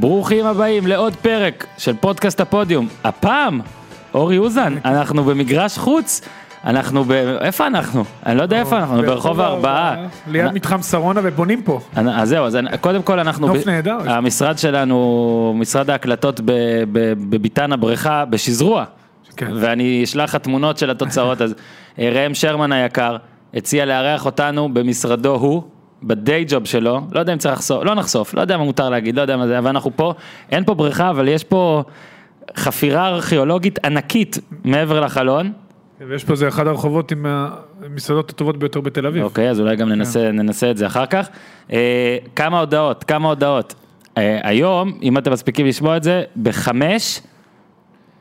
ברוכים הבאים לעוד פרק של פודקאסט הפודיום. הפעם, אורי אוזן, אנחנו במגרש חוץ. אנחנו ב... איפה אנחנו? אני לא יודע איפה אנחנו, ברחוב הארבעה. ליד מתחם שרונה ובונים פה. אז זהו, אז קודם כל אנחנו... נוף נהדר. המשרד שלנו, משרד ההקלטות בביתן הבריכה, בשזרוע. כן. ואני אשלח לך תמונות של התוצאות, אז אה, ראם שרמן היקר הציע לארח אותנו במשרדו הוא. בדיי ג'וב שלו, לא יודע אם צריך לחשוף, לא נחשוף, לא יודע מה מותר להגיד, לא יודע מה זה, אבל אנחנו פה, אין פה בריכה, אבל יש פה חפירה ארכיאולוגית ענקית מעבר לחלון. ויש פה זה אחד הרחובות עם המסעדות הטובות ביותר בתל אביב. אוקיי, אז אולי גם ננסה, ננסה את זה אחר כך. אה, כמה הודעות, כמה הודעות. אה, היום, אם אתם מספיקים לשמוע את זה, בחמש,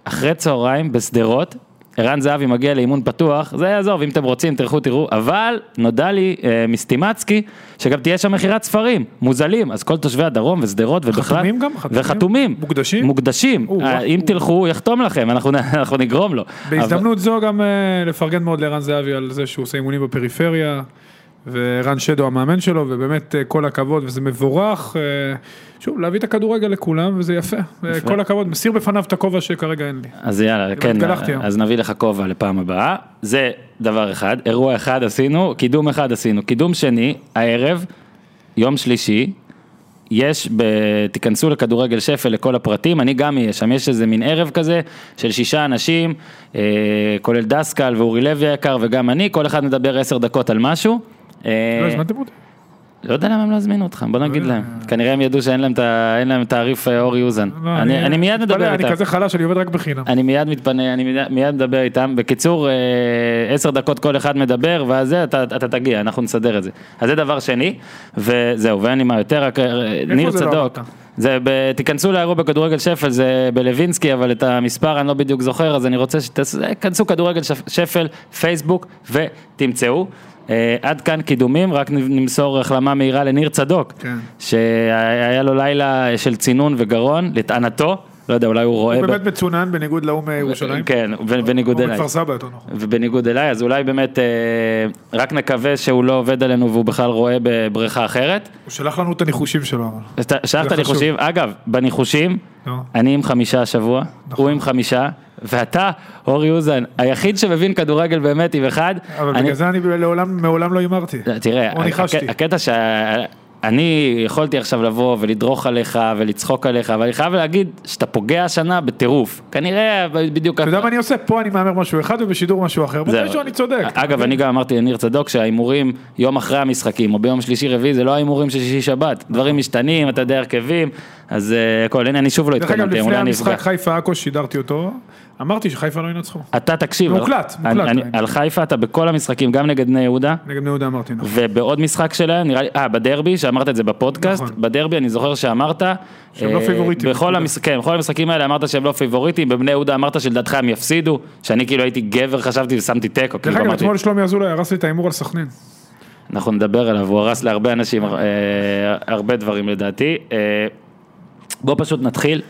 אחרי צהריים, בשדרות, ערן זהבי מגיע לאימון פתוח, זה יעזוב, אם אתם רוצים, תלכו תראו, אבל נודע לי אה, מסטימצקי, שגם תהיה שם מכירת ספרים, מוזלים, אז כל תושבי הדרום ושדרות ובכלל, חתומים גם? חתומים? וחתומים, מוקדשים? מוקדשים, או, אה, וואו. אם תלכו, הוא יחתום לכם, אנחנו, אנחנו נגרום לו. בהזדמנות זו גם אה, לפרגן מאוד לערן זהבי על זה שהוא עושה אימונים בפריפריה, וערן שדו המאמן שלו, ובאמת אה, כל הכבוד, וזה מבורך. אה, שוב, להביא את הכדורגל לכולם, וזה יפה. אה, כל הכבוד, מסיר בפניו את הכובע שכרגע אין לי. אז יאללה, כן. אז נביא לך כובע לפעם הבאה. זה דבר אחד, אירוע אחד עשינו, קידום אחד עשינו. קידום שני, הערב, יום שלישי, יש, ב... תיכנסו לכדורגל שפל לכל הפרטים, אני גם אהיה שם, יש איזה מין ערב כזה של שישה אנשים, אה, כולל דסקל ואורי לוי היקר וגם אני, כל אחד מדבר עשר דקות על משהו. אה, לא הזמנתם אותי? לא יודע למה הם לא הזמינו אותך, בוא נגיד אה. להם. כנראה הם ידעו שאין להם תעריף אה, אורי אוזן. לא, אני מיד מדבר איתם. אני כזה חלש, אני עובד רק בחינם. אני מיד מתפנה, אני מיד, מדבר איתם. בקיצור, עשר דקות כל אחד מדבר, ואז זה, אתה, תגיע, אנחנו נסדר את זה. אז זה דבר שני, וזהו, ואין לי מה יותר, רק ניר לא צדוק. זה, ב, תיכנסו לאירוע בכדורגל שפל, זה בלווינסקי, אבל את המספר אני לא בדיוק זוכר, אז אני רוצה שתיכנסו כדורגל שפ, שפל, פייסבוק, ותמצאו. אה, עד כאן קידומים, רק נמסור החלמה מהירה לניר צדוק, כן. שהיה לו לילה של צינון וגרון, לטענתו, לא יודע, אולי הוא רואה... הוא באמת מצונן בניגוד להוא מירושלים. כן, בניגוד אליי. מכפר סבא יותר נכון. ובניגוד אליי, אז אולי באמת אה, רק נקווה שהוא לא עובד עלינו והוא בכלל רואה בבריכה אחרת. הוא שלח לנו את הניחושים שלו. אבל. אז ת- שלחת זה ניחושים, אגב, בניחושים. אני עם חמישה השבוע, נכון. הוא עם חמישה, ואתה, אורי אוזן, היחיד שמבין כדורגל באמת עם אחד. אבל אני- בגלל זה אני לעולם, מעולם לא הימרתי. תראה, או ניחשתי. שאני יכולתי עכשיו לבוא ולדרוך עליך ולצחוק עליך, אבל אני חייב להגיד שאתה פוגע השנה בטירוף. כנראה בדיוק... אתה יודע מה אני עושה? פה אני מהמר משהו אחד ובשידור משהו אחר. זהו. מתישהו אני צודק. אגב, אני גם אמרתי לניר צדוק שההימורים יום אחרי המשחקים, או ביום שלישי רביעי, זה לא ההימורים של שישי שבת. דברים משתנים, אתה יודע, הרכבים, אז אה, הכל, הנה, אני שוב לא דרך אגב, לפני אני המשחק אפגע. חיפה עכו שידרתי אותו, אמרתי שחיפה לא ינצחו. אתה תקשיב, מוקלט, על- מוקלט. אני- על חיפה אתה בכל המשחקים, גם נגד בני יהודה, נגד בני יהודה אמרתי נכון. ובעוד משחק שלהם, נראה לי, אה, בדרבי, שאמרת את זה בפודקאסט, נכון. בדרבי אני זוכר שאמרת, שהם לא אה, פייבוריטים, בכל נקודה. המש... כן, בכל המשחקים האלה אמרת שהם לא פייבוריטים, בבני יהודה אמרת שלדעתך הם יפסידו, שאני כאילו הייתי גבר, חשבתי ושמתי תיקו, דרך כאילו אגב, אתמול שלומי אזולאי הרס לי את ההימור על סכנין. אנחנו נדבר עליו, הוא הרס להרבה אנשים אה, הרבה דברים לדעתי. אה, בוא פשוט נתחיל.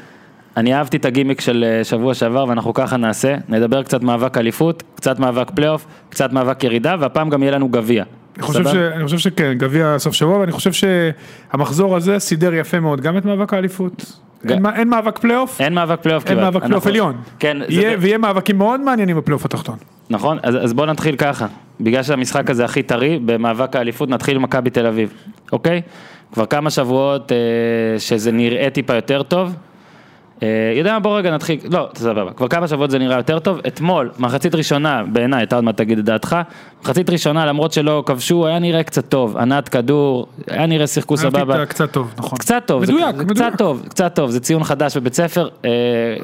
אני אהבתי את הגימיק של אה, שבוע שעבר ואנחנו ככה נעשה, נדבר קצת מאבק אליפות, קצת מאבק פלייאוף, קצת מאבק ירידה והפעם גם יהיה לנו גביע. אני חושב, ש... אני חושב שכן, גביע סוף שבוע, ואני חושב שהמחזור הזה סידר יפה מאוד גם את מאבק האליפות. ג- אין, אין מאבק פלייאוף, אין מאבק פלייאוף אין כמעט. מאבק פלייאוף עליון. כן, זה- יהיה, ויהיה מאבקים מאוד מעניינים בפלייאוף התחתון. נכון, אז, אז בוא נתחיל ככה, בגלל שהמשחק הזה הכי טרי, במאבק האליפות נתחיל עם מכבי תל אביב, אוקיי? כבר כמה שבועות אה, שזה נראה טיפה יותר טוב. אה, יודע מה, בוא רגע נתחיל, לא, סבבה, כבר כמה שבועות זה נראה יותר טוב, אתמול, מחצית ראשונה, בעיניי, אתה עוד מעט תגיד את דעתך, מחצית ראשונה, למרות שלא כבשו, היה נראה קצת טוב, ענת כדור, היה נראה שיחקו סבבה. קצת טוב, נכון. קצת טוב, מדויק, זה מדויק. קצת טוב, קצת טוב, זה ציון חדש בבית ספר, אה,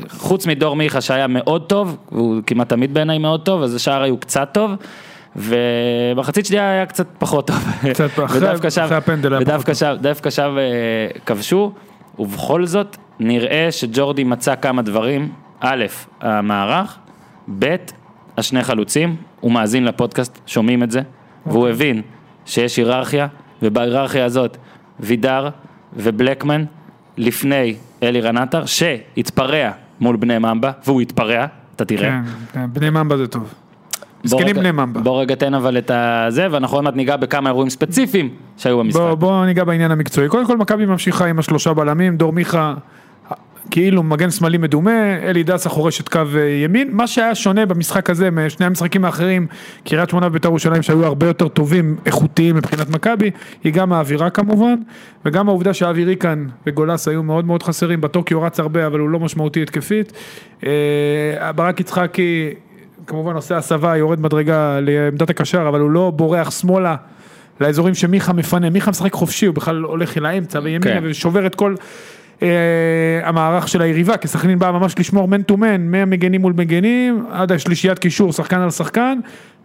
חוץ מדור מיכה שהיה מאוד טוב, הוא כמעט תמיד בעיניי מאוד טוב, אז השאר היו קצת טוב, ומחצית שנייה היה קצת פחות טוב, ודווקא שם, ודווקא שם אה, כבשו, ובכל זאת נראה שג'ורדי מצא כמה דברים, א', המערך, ב', השני חלוצים, הוא מאזין לפודקאסט, שומעים את זה, והוא הבין שיש היררכיה, ובהיררכיה הזאת וידר ובלקמן לפני אלירן עטר, שהתפרע מול בני ממבה, והוא התפרע, אתה תראה. כן, כן, בני ממבה זה טוב. מסכנים רגע- בני ממבה. בוא רגע תן אבל את הזה, ואנחנו עוד מעט ניגע בכמה אירועים ספציפיים שהיו במשחק. בוא, בוא ניגע בעניין המקצועי. קודם כל מכבי ממשיכה עם השלושה בלמים, דור מיכה כאילו מגן שמאלי מדומה, אלי דסה חורש את קו אה, ימין. מה שהיה שונה במשחק הזה משני המשחקים האחרים, קריית שמונה ובית"ר ירושלים שהיו הרבה יותר טובים, איכותיים מבחינת מכבי, היא גם האווירה כמובן, וגם העובדה שאבי ריקן וגולס היו מאוד מאוד חסרים, בטוקיו רץ הרבה אבל הוא לא משמעותי התקפית. אה, ברק יצחקי כמובן עושה הסבה, יורד מדרגה לעמדת הקשר, אבל הוא לא בורח שמאלה. לאזורים שמיכה מפנה, מיכה משחק חופשי, הוא בכלל הולך אל האמצע וימינה כן. ושובר את כל המערך של היריבה, כי סכנין באה ממש לשמור man to man, מהמגנים מול מגנים, עד השלישיית קישור, שחקן על שחקן,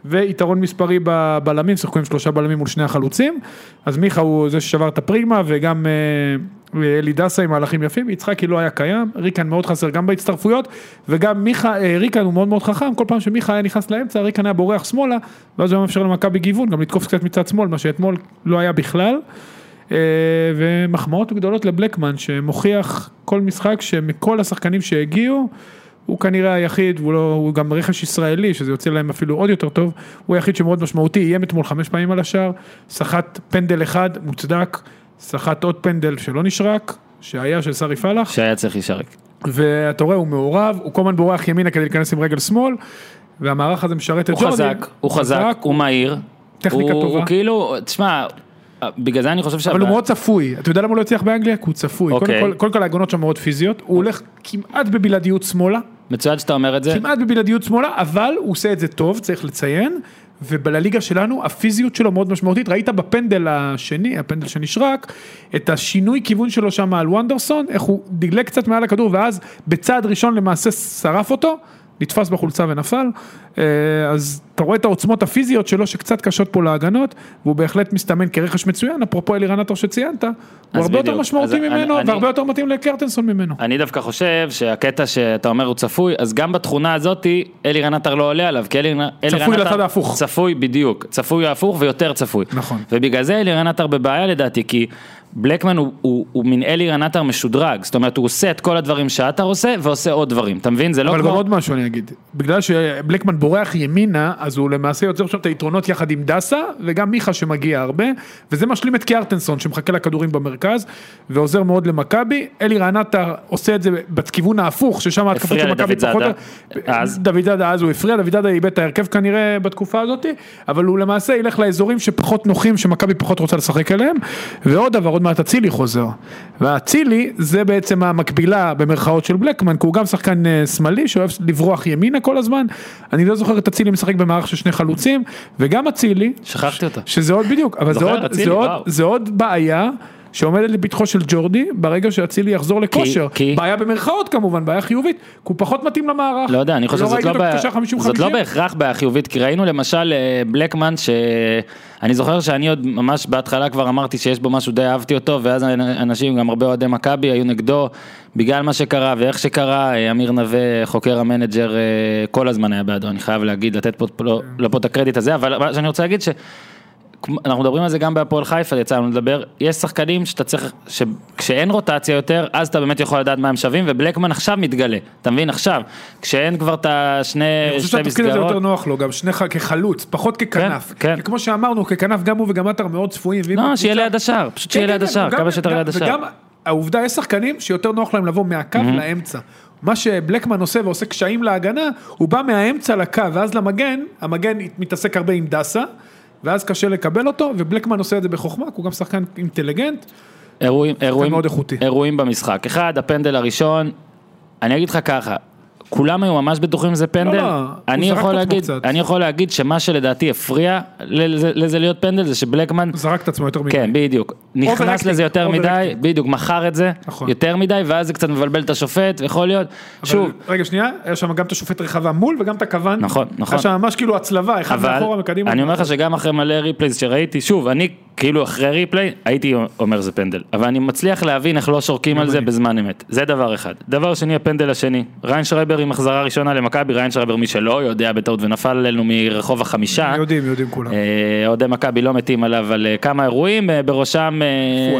ויתרון מספרי בבלמים, שיחקו עם שלושה בלמים מול שני החלוצים, אז מיכה הוא זה ששבר את הפרדיגמה, וגם אה, אלי דסה עם מהלכים יפים, יצחקי לא היה קיים, ריקן מאוד חסר גם בהצטרפויות, וגם מיכה, אה, ריקן הוא מאוד מאוד חכם, כל פעם שמיכה היה נכנס לאמצע, ריקן היה בורח שמאלה, ואז הוא היה מאפשר למכבי גיוון, גם לתקוף קצת מצד שמאל, מה שאתמול לא היה בכלל. אה, ומחמאות גדולות לבלקמן שמוכיח כל משחק שמכל השחקנים שהגיעו הוא כנראה היחיד, והוא לא, הוא גם רכש ישראלי שזה יוצא להם אפילו עוד יותר טוב, הוא היחיד שמאוד משמעותי, איים אתמול חמש פעמים על השער, סחט פנדל אחד מוצדק, סחט עוד פנדל שלא נשרק, שהיה של סארי פלח, שהיה צריך להישרק. ואתה רואה הוא מעורב, הוא כל הזמן בורח ימינה כדי להיכנס עם רגל שמאל, והמערך הזה משרת את הוא חזק, הוא חזק, הוא מהיר. טכניקה הוא- טובה. הוא כאילו, תשמע, בגלל זה אני חושב שה... אבל הוא מאוד צפוי, אתה יודע למה הוא לא הצליח באנגליה? כי הוא צפוי, אוקיי. קודם כל, קודם כל ההגנות שם מאוד פיזיות, הוא הולך כמעט בבלעדיות שמאלה, מצוין שאתה אומר את זה. כמעט בבלעדיות שמאלה, אבל הוא עושה את זה טוב, צריך לציין, ובליגה שלנו הפיזיות שלו מאוד משמעותית, ראית בפנדל השני, הפנדל שנשרק, את השינוי כיוון שלו שם על וונדרסון, איך הוא דילג קצת מעל הכדור, ואז בצעד ראשון למעשה שרף אותו. נתפס בחולצה ונפל, אה, אז אתה רואה את העוצמות הפיזיות שלו שקצת קשות פה להגנות, והוא בהחלט מסתמן כרכש מצוין, אפרופו אלירן עטר שציינת, הוא הרבה יותר בדיוק. משמעותי אז אני- ממנו, אני- והרבה יותר מתאים לקרטנסון ממנו. אני דווקא חושב שהקטע שאתה אומר הוא צפוי, אז גם בתכונה הזאתי אלירן עטר לא עולה עליו, כי אלירן אלירן צפוי עטר- לצד ההפוך. צפוי בדיוק, צפוי ההפוך ויותר צפוי. נכון. ובגלל זה אלירן עטר בבעיה לדעתי, כי בלקמן הוא, הוא, הוא מין אלירן עטר משודרג, זאת אומרת הוא עושה את כל הדברים שעטר עושה ועושה עוד דברים, אתה מבין? זה לא אבל כמו... גם עוד משהו אני אגיד, בגלל שבלקמן בורח ימינה, אז הוא למעשה יוצר שם את היתרונות יחד עם דסה, וגם מיכה שמגיע הרבה, וזה משלים את קיארטנסון שמחכה לכדורים במרכז, ועוזר מאוד למכבי, אלי רענטה עושה את זה בכיוון ההפוך, ששם ההתקפות של מכבי פחות... אז? דוד זאדה אז הוא הפריע, דוד זאדה איבד את ההרכב כנראה בתקופה הזאת, אבל הוא למעשה ילך לאזורים שפחות נוחים, שמכבי פחות רוצה לשחק עליהם, ועוד דבר, עוד מעט אצילי חוזר, ואצילי זה בעצם המקבילה במרכאות של בלקמן, כי הוא גם שחקן אה, שמאלי שאוהב לברוח ימינה כל הזמן, אני לא זוכר את אצילי משחק במערך של שני חלוצים, וגם אצילי, שכחתי אותה. שזה עוד בדיוק, אבל זה עוד, אצילי, זה, עוד. זה עוד בעיה. שעומדת לפתחו של ג'ורדי ברגע שאצילי יחזור לכושר, כי- בעיה במרכאות כמובן, בעיה חיובית, כי הוא פחות מתאים למערך, לא יודע, אני חושב שזאת לא, אותו בעיה, קשר 50-50. זאת לא בהכרח בעיה חיובית, כי ראינו למשל אה, בלקמן, שאני זוכר שאני עוד ממש בהתחלה כבר אמרתי שיש בו משהו די אהבתי אותו, ואז אנשים, גם הרבה אוהדי מכבי, היו נגדו בגלל מה שקרה ואיך שקרה, אה, אמיר נווה, חוקר המנג'ר, אה, כל הזמן היה בעדו, אני חייב להגיד, לתת פה, לא, לא פה את הקרדיט הזה, אבל מה שאני רוצה להגיד ש... אנחנו מדברים על זה גם בהפועל חיפה, יצא לנו לדבר, יש שחקנים שאתה צריך, שכשאין רוטציה יותר, אז אתה באמת יכול לדעת מה הם שווים, ובלקמן עכשיו מתגלה, אתה מבין עכשיו, כשאין כבר את השני, אני חושב שתי שהתפקיד הזה מסגרות, יותר נוח לו, גם שניך כחלוץ, פחות ככנף. כן. כי כמו שאמרנו, ככנף גם הוא וגם עטר מאוד צפויים. לא, שיהיה ליד השער, פשוט שיהיה כן, ליד כן, השער, כמה שיותר ליד השער. וגם העובדה, יש שחקנים שיותר נוח להם לבוא מהקו לאמצע. מה שבלקמן עושה ועושה קשיים להגנה, הוא בא מהאמצע לקו, ואז למגן, המגן מתעסק הרבה עם דסה, ואז קשה לקבל אותו, ובלקמן עושה את זה בחוכמה, כי הוא גם שחקן אינטליגנט. אירועים, אירועים. אירועים במשחק, אחד, הפנדל הראשון, אני אגיד לך ככה, כולם היו ממש בטוחים שזה פנדל, לא, הוא אני יכול להגיד. אני יכול להגיד שמה שלדעתי הפריע לזה, לזה להיות פנדל זה שבלקמן זרק את עצמו יותר מדי. כן, בדיוק. נכנס לזה יותר מדי. בדיוק, מכר את זה נכון. יותר מדי, ואז זה קצת מבלבל את השופט, ויכול להיות, אבל- שוב, רגע שנייה, היה שם גם את השופט רחבה מול וגם את הקוון. נכון, נכון. היה שם ממש כאילו הצלבה, אחד מאחורה וקדימה. אני אומר לך שגם אחרי מלא replays שראיתי, שוב, אני כאילו אחרי replay, הייתי אומר זה פנדל, אבל אני מצליח להבין איך לא שורקים על זה. בזמן אמת, זה דבר אחד. דבר שני, הפנדל השני, ריין שרייבר עם החזרה ראשונה למכבי, ריין שרייבר מי שלא יודע בטעות ונפל עלינו מרחוב החמישה. יודעים, יודעים כולם. אה, אוהדי מכבי לא מתים עליו על אה, כמה אירועים, אה, בראשם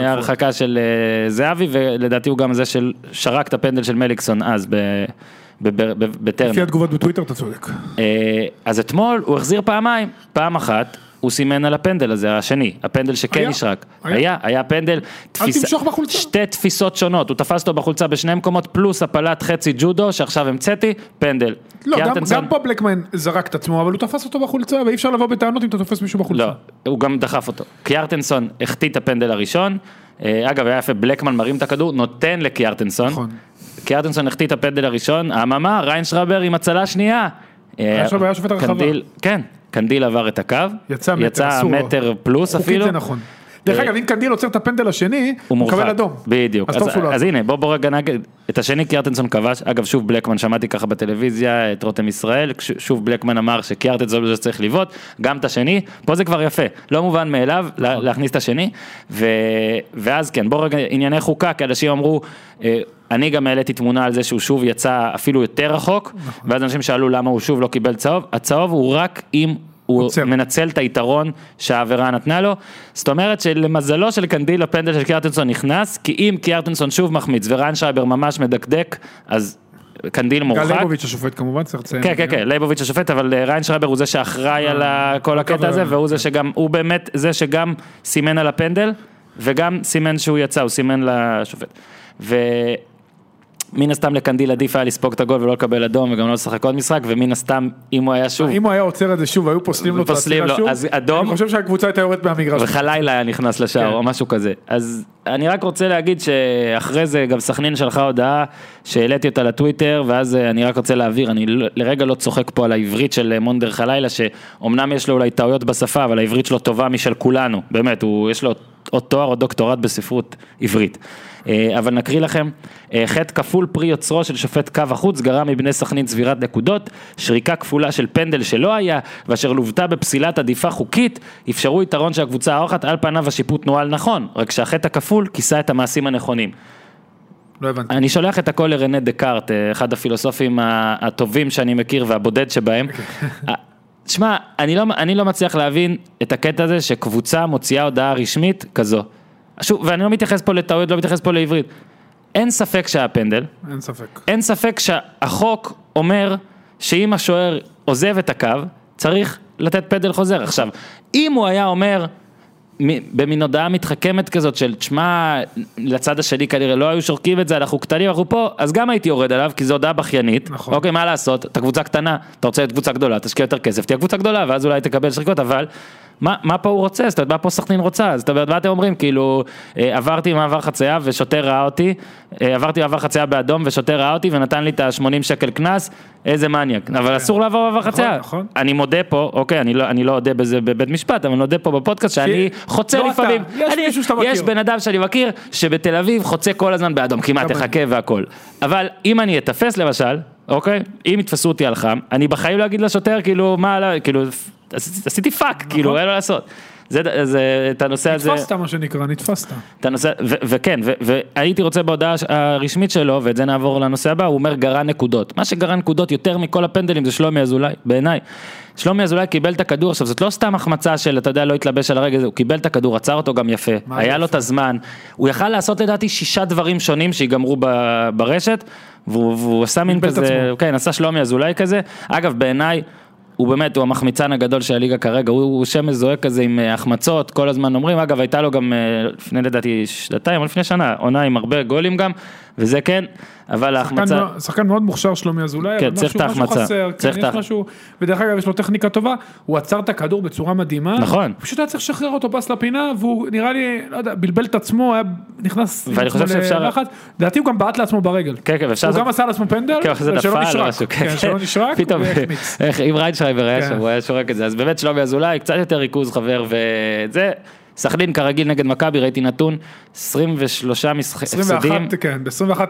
ההרחקה של זהבי, ולדעתי הוא גם זה של שרק את הפנדל של מליקסון אז בטרנר. לפי התגובות בטוויטר אתה צודק. אז אתמול הוא החזיר פעמיים, פעם אחת הוא סימן על הפנדל הזה, השני, הפנדל שכן היה? נשרק. היה? היה, היה פנדל. תפיסה- תמשוך בחולצה. שתי תפיסות שונות, הוא תפס אותו בחולצה בשני מקומות, פלוס הפלת חצי ג'ודו, שעכשיו המצאתי, פנדל. לא, גם, גם פה בלקמן זרק את עצמו, אבל הוא תפס אותו בחולצה, ואי אפשר לבוא בטענות אם אתה תופס מישהו בחולצה. לא, הוא גם דחף אותו. קיארטנסון החטיא את הפנדל הראשון, אה, אגב היה יפה, בלקמן מרים את הכדור, נותן לקיארטנסון. נכון. קיארטנסון החטיא את הפנדל הראשון, אממה, ריינשרייבר עם הצלה שנייה. ריינשרייבר היה שופט הרחבה. כן, קנדיל עבר את הקו, יצא מטר, יצא. מטר פלוס אפילו. זה נכון. דרך אה, אגב, אם קנדיל עוצר את הפנדל השני, הוא מקבל אדום. בדיוק, אז אז, לא אז. הנה בוא בוא רגע נגיד, את השני קיארטנסון כבש, אגב שוב בלקמן שמעתי ככה בטלוויזיה את רותם ישראל, שוב בלקמן אמר שקיארטנסון זה שצריך לבעוט, גם את השני, פה זה כבר יפה, לא מובן מאליו נכון. להכניס את השני, ו, ואז כן בוא רגע ענייני חוקה, כי אנשים אמרו, אה, אני גם העליתי תמונה על זה שהוא שוב יצא אפילו יותר רחוק, נכון. ואז אנשים שאלו למה הוא שוב לא קיבל צהוב, הצהוב הוא רק אם הוא עוצר. מנצל את היתרון שהעבירה נתנה לו, זאת אומרת שלמזלו של קנדיל הפנדל של קיארטנסון נכנס, כי אם קיארטנסון שוב מחמיץ וריין שייבר ממש מדקדק, אז קנדיל מורחק. ליבוביץ' השופט כמובן צריך לציין. כן, כן, כן, לייבוביץ' השופט, אבל אה, ריין שרייבר הוא זה שאחראי על ה- כל הקטע הזה, והוא זה שגם, הוא באמת זה שגם סימן על הפנדל, וגם סימן שהוא יצא, הוא סימן לשופט. ומן הסתם לקנדיל עדיף היה לספוג את הגול ולא לקבל אדום וגם לא לשחק עוד משחק, ומן הסתם אם הוא היה שוב, אם הוא היה עוצר את זה שוב, היו פוסלים לו את העצירה שוב, אז אדום. אני חושב שהקבוצה הייתה יורדת מהמגרש. וחלילה היה נכנס לשער כן. או משהו כזה. אז אני רק רוצה להגיד שאחרי זה גם סכנין שלחה הודעה שהעליתי אותה לטוויטר ואז אה, אני רק רוצה להעביר, אני לא- לרגע לא צוחק פה על העברית של אה, מונדר חלילה שאומנם יש לו אולי טעויות בשפה אבל העברית שלו טובה משל כולנו, באמת, הוא, יש לו או תואר או דוקטורט בספרות עברית. אה, אבל נקריא לכם, אה, חטא כפול פרי יוצרו של שופט קו החוץ גרם מבני סכנין צבירת נקודות, שריקה כפולה של פנדל שלא היה, ואשר לוותה בפסילת עדיפה חוקית, אפשרו יתרון של הקבוצה האורחת, על פניו השיפוט נוהל נכון, רק שהחטא הכפול כיסה את המעשים הנכונים. לא הבנתי. אני שולח את הכל לרנה דקארט, אה, אחד הפילוסופים הטובים שאני מכיר והבודד שבהם. תשמע, אני לא, אני לא מצליח להבין את הקטע הזה שקבוצה מוציאה הודעה רשמית כזו. שוב, ואני לא מתייחס פה לטעויות, לא מתייחס פה לעברית. אין ספק שהיה פנדל, אין ספק. אין ספק שהחוק אומר שאם השוער עוזב את הקו, צריך לתת פנדל חוזר. עכשיו, אם הוא היה אומר, במין הודעה מתחכמת כזאת של, תשמע, לצד השני כנראה לא היו שורקים את זה, אנחנו קטנים, אנחנו פה, אז גם הייתי יורד עליו, כי זו הודעה בכיינית. נכון. אוקיי, מה לעשות, אתה קבוצה קטנה, אתה רוצה להיות קבוצה גדולה, תשקיע יותר כסף, תהיה קבוצה גדולה, ואז אולי תקבל שריקות, אבל... מה, מה פה הוא רוצה? זאת אומרת, מה פה סכנין רוצה? זאת אומרת, מה אתם אומרים? כאילו, אה, עברתי מעבר חצייה ושוטר ראה אותי, אה, עברתי מעבר חצייה באדום ושוטר ראה אותי ונתן לי את ה-80 שקל קנס, איזה מניאק. אבל אסור לעבור מעבר חצייה. נכון. אני מודה פה, אוקיי, אני לא, אני לא אודה בזה בבית משפט, אבל אני מודה פה בפודקאסט שאני חוצה לא לפעמים. יש אני, מישהו שאתה מכיר. יש בן אדם שאני מכיר, שבתל אביב חוצה כל הזמן באדום, כמעט. תחכה והכל. אבל אם אני אתפס למשל, אוקיי, אם יתפסו אותי על חם, אני בחיים לא אגיד לשוטר, כאילו, מה, כאילו, עשיתי פאק, כאילו, אין מה לעשות. זה, זה, את הנושא הזה, נתפסת מה שנקרא, נתפסת. את הנושא, ו- וכן, ו- והייתי רוצה בהודעה הרשמית שלו, ואת זה נעבור לנושא הבא, הוא אומר גרע נקודות. מה שגרע נקודות יותר מכל הפנדלים זה שלומי אזולאי, בעיניי. שלומי אזולאי קיבל את הכדור, עכשיו זאת לא סתם החמצה של, אתה יודע, לא התלבש על הרגע, הוא קיבל את הכדור, עצר אותו גם יפה, היה יפה? לו את הזמן, הוא יכל לעשות לדעתי שישה דברים שונים שיגמרו ברשת, והוא, והוא עשה מין כזה. כן, עשה שלומי אזולאי כזה, אגב בעיניי, הוא באמת, הוא המחמיצן הגדול של הליגה כרגע, הוא, הוא שם מזוהה כזה עם אה, החמצות, כל הזמן אומרים, אגב הייתה לו גם אה, לפני לדעתי שנתיים או לפני שנה, עונה עם הרבה גולים גם, וזה כן, אבל ההחמצה, שחקן מאוד- מוכשר שלומי אזולאי, כן, צריך את ההחמצה. צריך כן, את יש ה- משהו, ודרך אגב יש לו טכניקה טובה, הוא עצר את הכדור בצורה מדהימה, נכון. הוא פשוט היה צריך לשחרר אותו פס לפינה, והוא נראה לי, לא יודע, בלבל את עצמו, היה נכנס, ואני חושב שאפשר-. לדעתי הוא גם בעט לעצמו ברגל, כן, כן, אפשר הוא גם עשה לעצמו פנדל, כן, נפל או נשרק, כן, שלא נשרק, פתאום, והחמיץ. אם ריינשרייבר היה כן. שם, הוא היה שורק את זה, אז באמת שלומי אזולאי, קצת יותר ריכוז חבר, וזה, סכנין כרגיל נגד מכבי, ראיתי נתון, 23 משחק- הפסדים, 21, כן, ב-21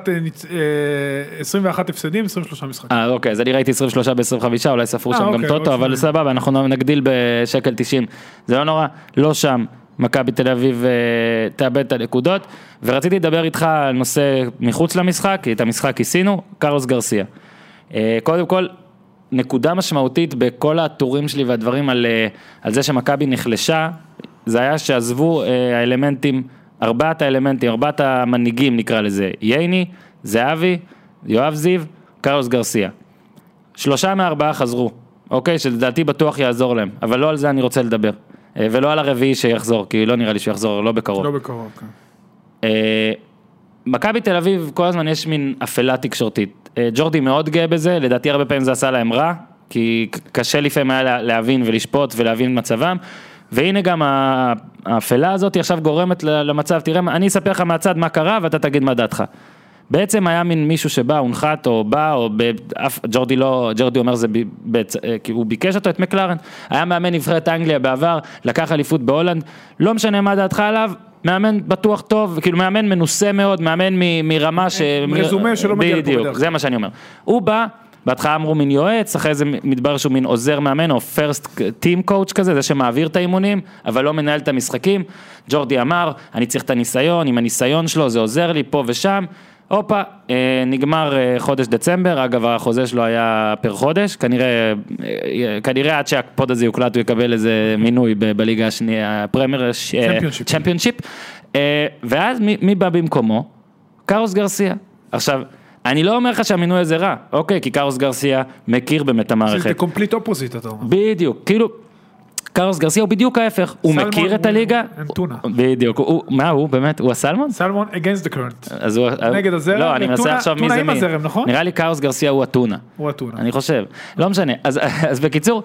21 הפסדים, 23 משחקים. אה אוקיי, אז אני ראיתי 23 ב-25, אולי ספרו אה, שם גם אוקיי, טוטו, עוד אבל. סבבה, אנחנו נגדיל בשקל 90, זה לא נורא, לא שם. מכבי תל אביב אה, תאבד את הנקודות, ורציתי לדבר איתך על נושא מחוץ למשחק, כי את המשחק כיסינו, קרלוס גרסיה. אה, קודם כל, נקודה משמעותית בכל הטורים שלי והדברים על, אה, על זה שמכבי נחלשה, זה היה שעזבו אה, האלמנטים, ארבעת האלמנטים, ארבעת המנהיגים נקרא לזה, ייני, זהבי, יואב זיו, קרלוס גרסיה. שלושה מארבעה חזרו, אוקיי? שלדעתי בטוח יעזור להם, אבל לא על זה אני רוצה לדבר. אה, ולא על הרביעי שיחזור, כי לא נראה לי שהוא יחזור, לא בקרוב. לא בקרוב, כן. אה, מכבי תל אביב, כל הזמן יש מין אפלה תקשורתית. אה, ג'ורדי מאוד גאה בזה, לדעתי הרבה פעמים זה עשה להם רע, כי קשה לפעמים היה לה- להבין ולשפוט ולהבין מצבם. והנה גם האפלה הזאת עכשיו גורמת למצב, תראה, אני אספר לך מהצד מה קרה ואתה תגיד מה דעתך. בעצם היה מין מישהו שבא, הונחת או בא, או באף, ג'ורדי לא, ג'ורדי אומר זה, ב, ב, אה, כי הוא ביקש אותו, את מקלרן, היה מאמן נבחרת אנגליה בעבר, לקח אליפות בהולנד, לא משנה מה דעתך עליו, מאמן בטוח טוב, כאילו מאמן מנוסה מאוד, מאמן מ, מרמה ש... רזומה שלא מגיע לפה בדיוק, בדרך זה מה שאני אומר. הוא בא, בהתחלה אמרו מין יועץ, אחרי זה מתברר שהוא מין עוזר מאמן או first team coach כזה, זה שמעביר את האימונים, אבל לא מנהל את המשחקים. ג'ורדי אמר, אני צריך את הניסיון, עם הניסיון שלו זה עוזר לי פה ושם. הופה, אה, נגמר אה, חודש דצמבר, אגב החוזה שלו היה פר חודש, כנראה, אה, כנראה עד שהפוד הזה יוקלט הוא יקבל איזה מינוי ב- בליגה השנייה, הפרמייר, צ'מפיונשיפ. ואז מי, מי בא במקומו? קארוס גרסיה. עכשיו, אני לא אומר לך שהמינוי הזה רע, אוקיי, כי קארוס גרסיה מכיר באמת את זה המערכת. complete opposite, אתה אומר. בדיוק, כאילו, קארוס גרסיה הוא בדיוק ההפך, הוא מכיר את הליגה, אנטונה. בדיוק, הוא- מה הוא באמת, הוא הסלמון? סלמון against the current. אז הוא, נגד הזרם, לא, אני מנסה לחשוב מי זה מי, הזרם, נכון? נראה לי קארוס גרסיה הוא אתונה, הוא אתונה. אני חושב, לא משנה, אז, אז בקיצור,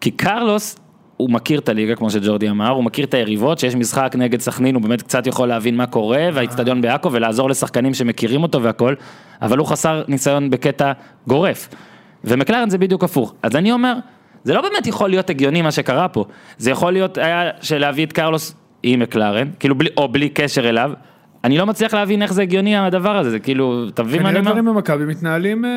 כי קרלוס, הוא מכיר את הליגה כמו שג'ורדי אמר, הוא מכיר את היריבות, שיש משחק נגד סכנין, הוא באמת קצת יכול להבין מה קורה, והאיצטדיון בעכו, ולעזור לשחקנים שמכירים אותו והכל, אבל הוא חסר ניסיון בקטע גורף. ומקלרן זה בדיוק הפוך. אז אני אומר, זה לא באמת יכול להיות הגיוני מה שקרה פה, זה יכול להיות היה שלהביא את קרלוס עם מקלרן, כאילו בלי, או בלי קשר אליו, אני לא מצליח להבין איך זה הגיוני הדבר הזה, זה כאילו, אתה מבין מה אני כנראה אומר? דברים במכבי מתנהלים אה,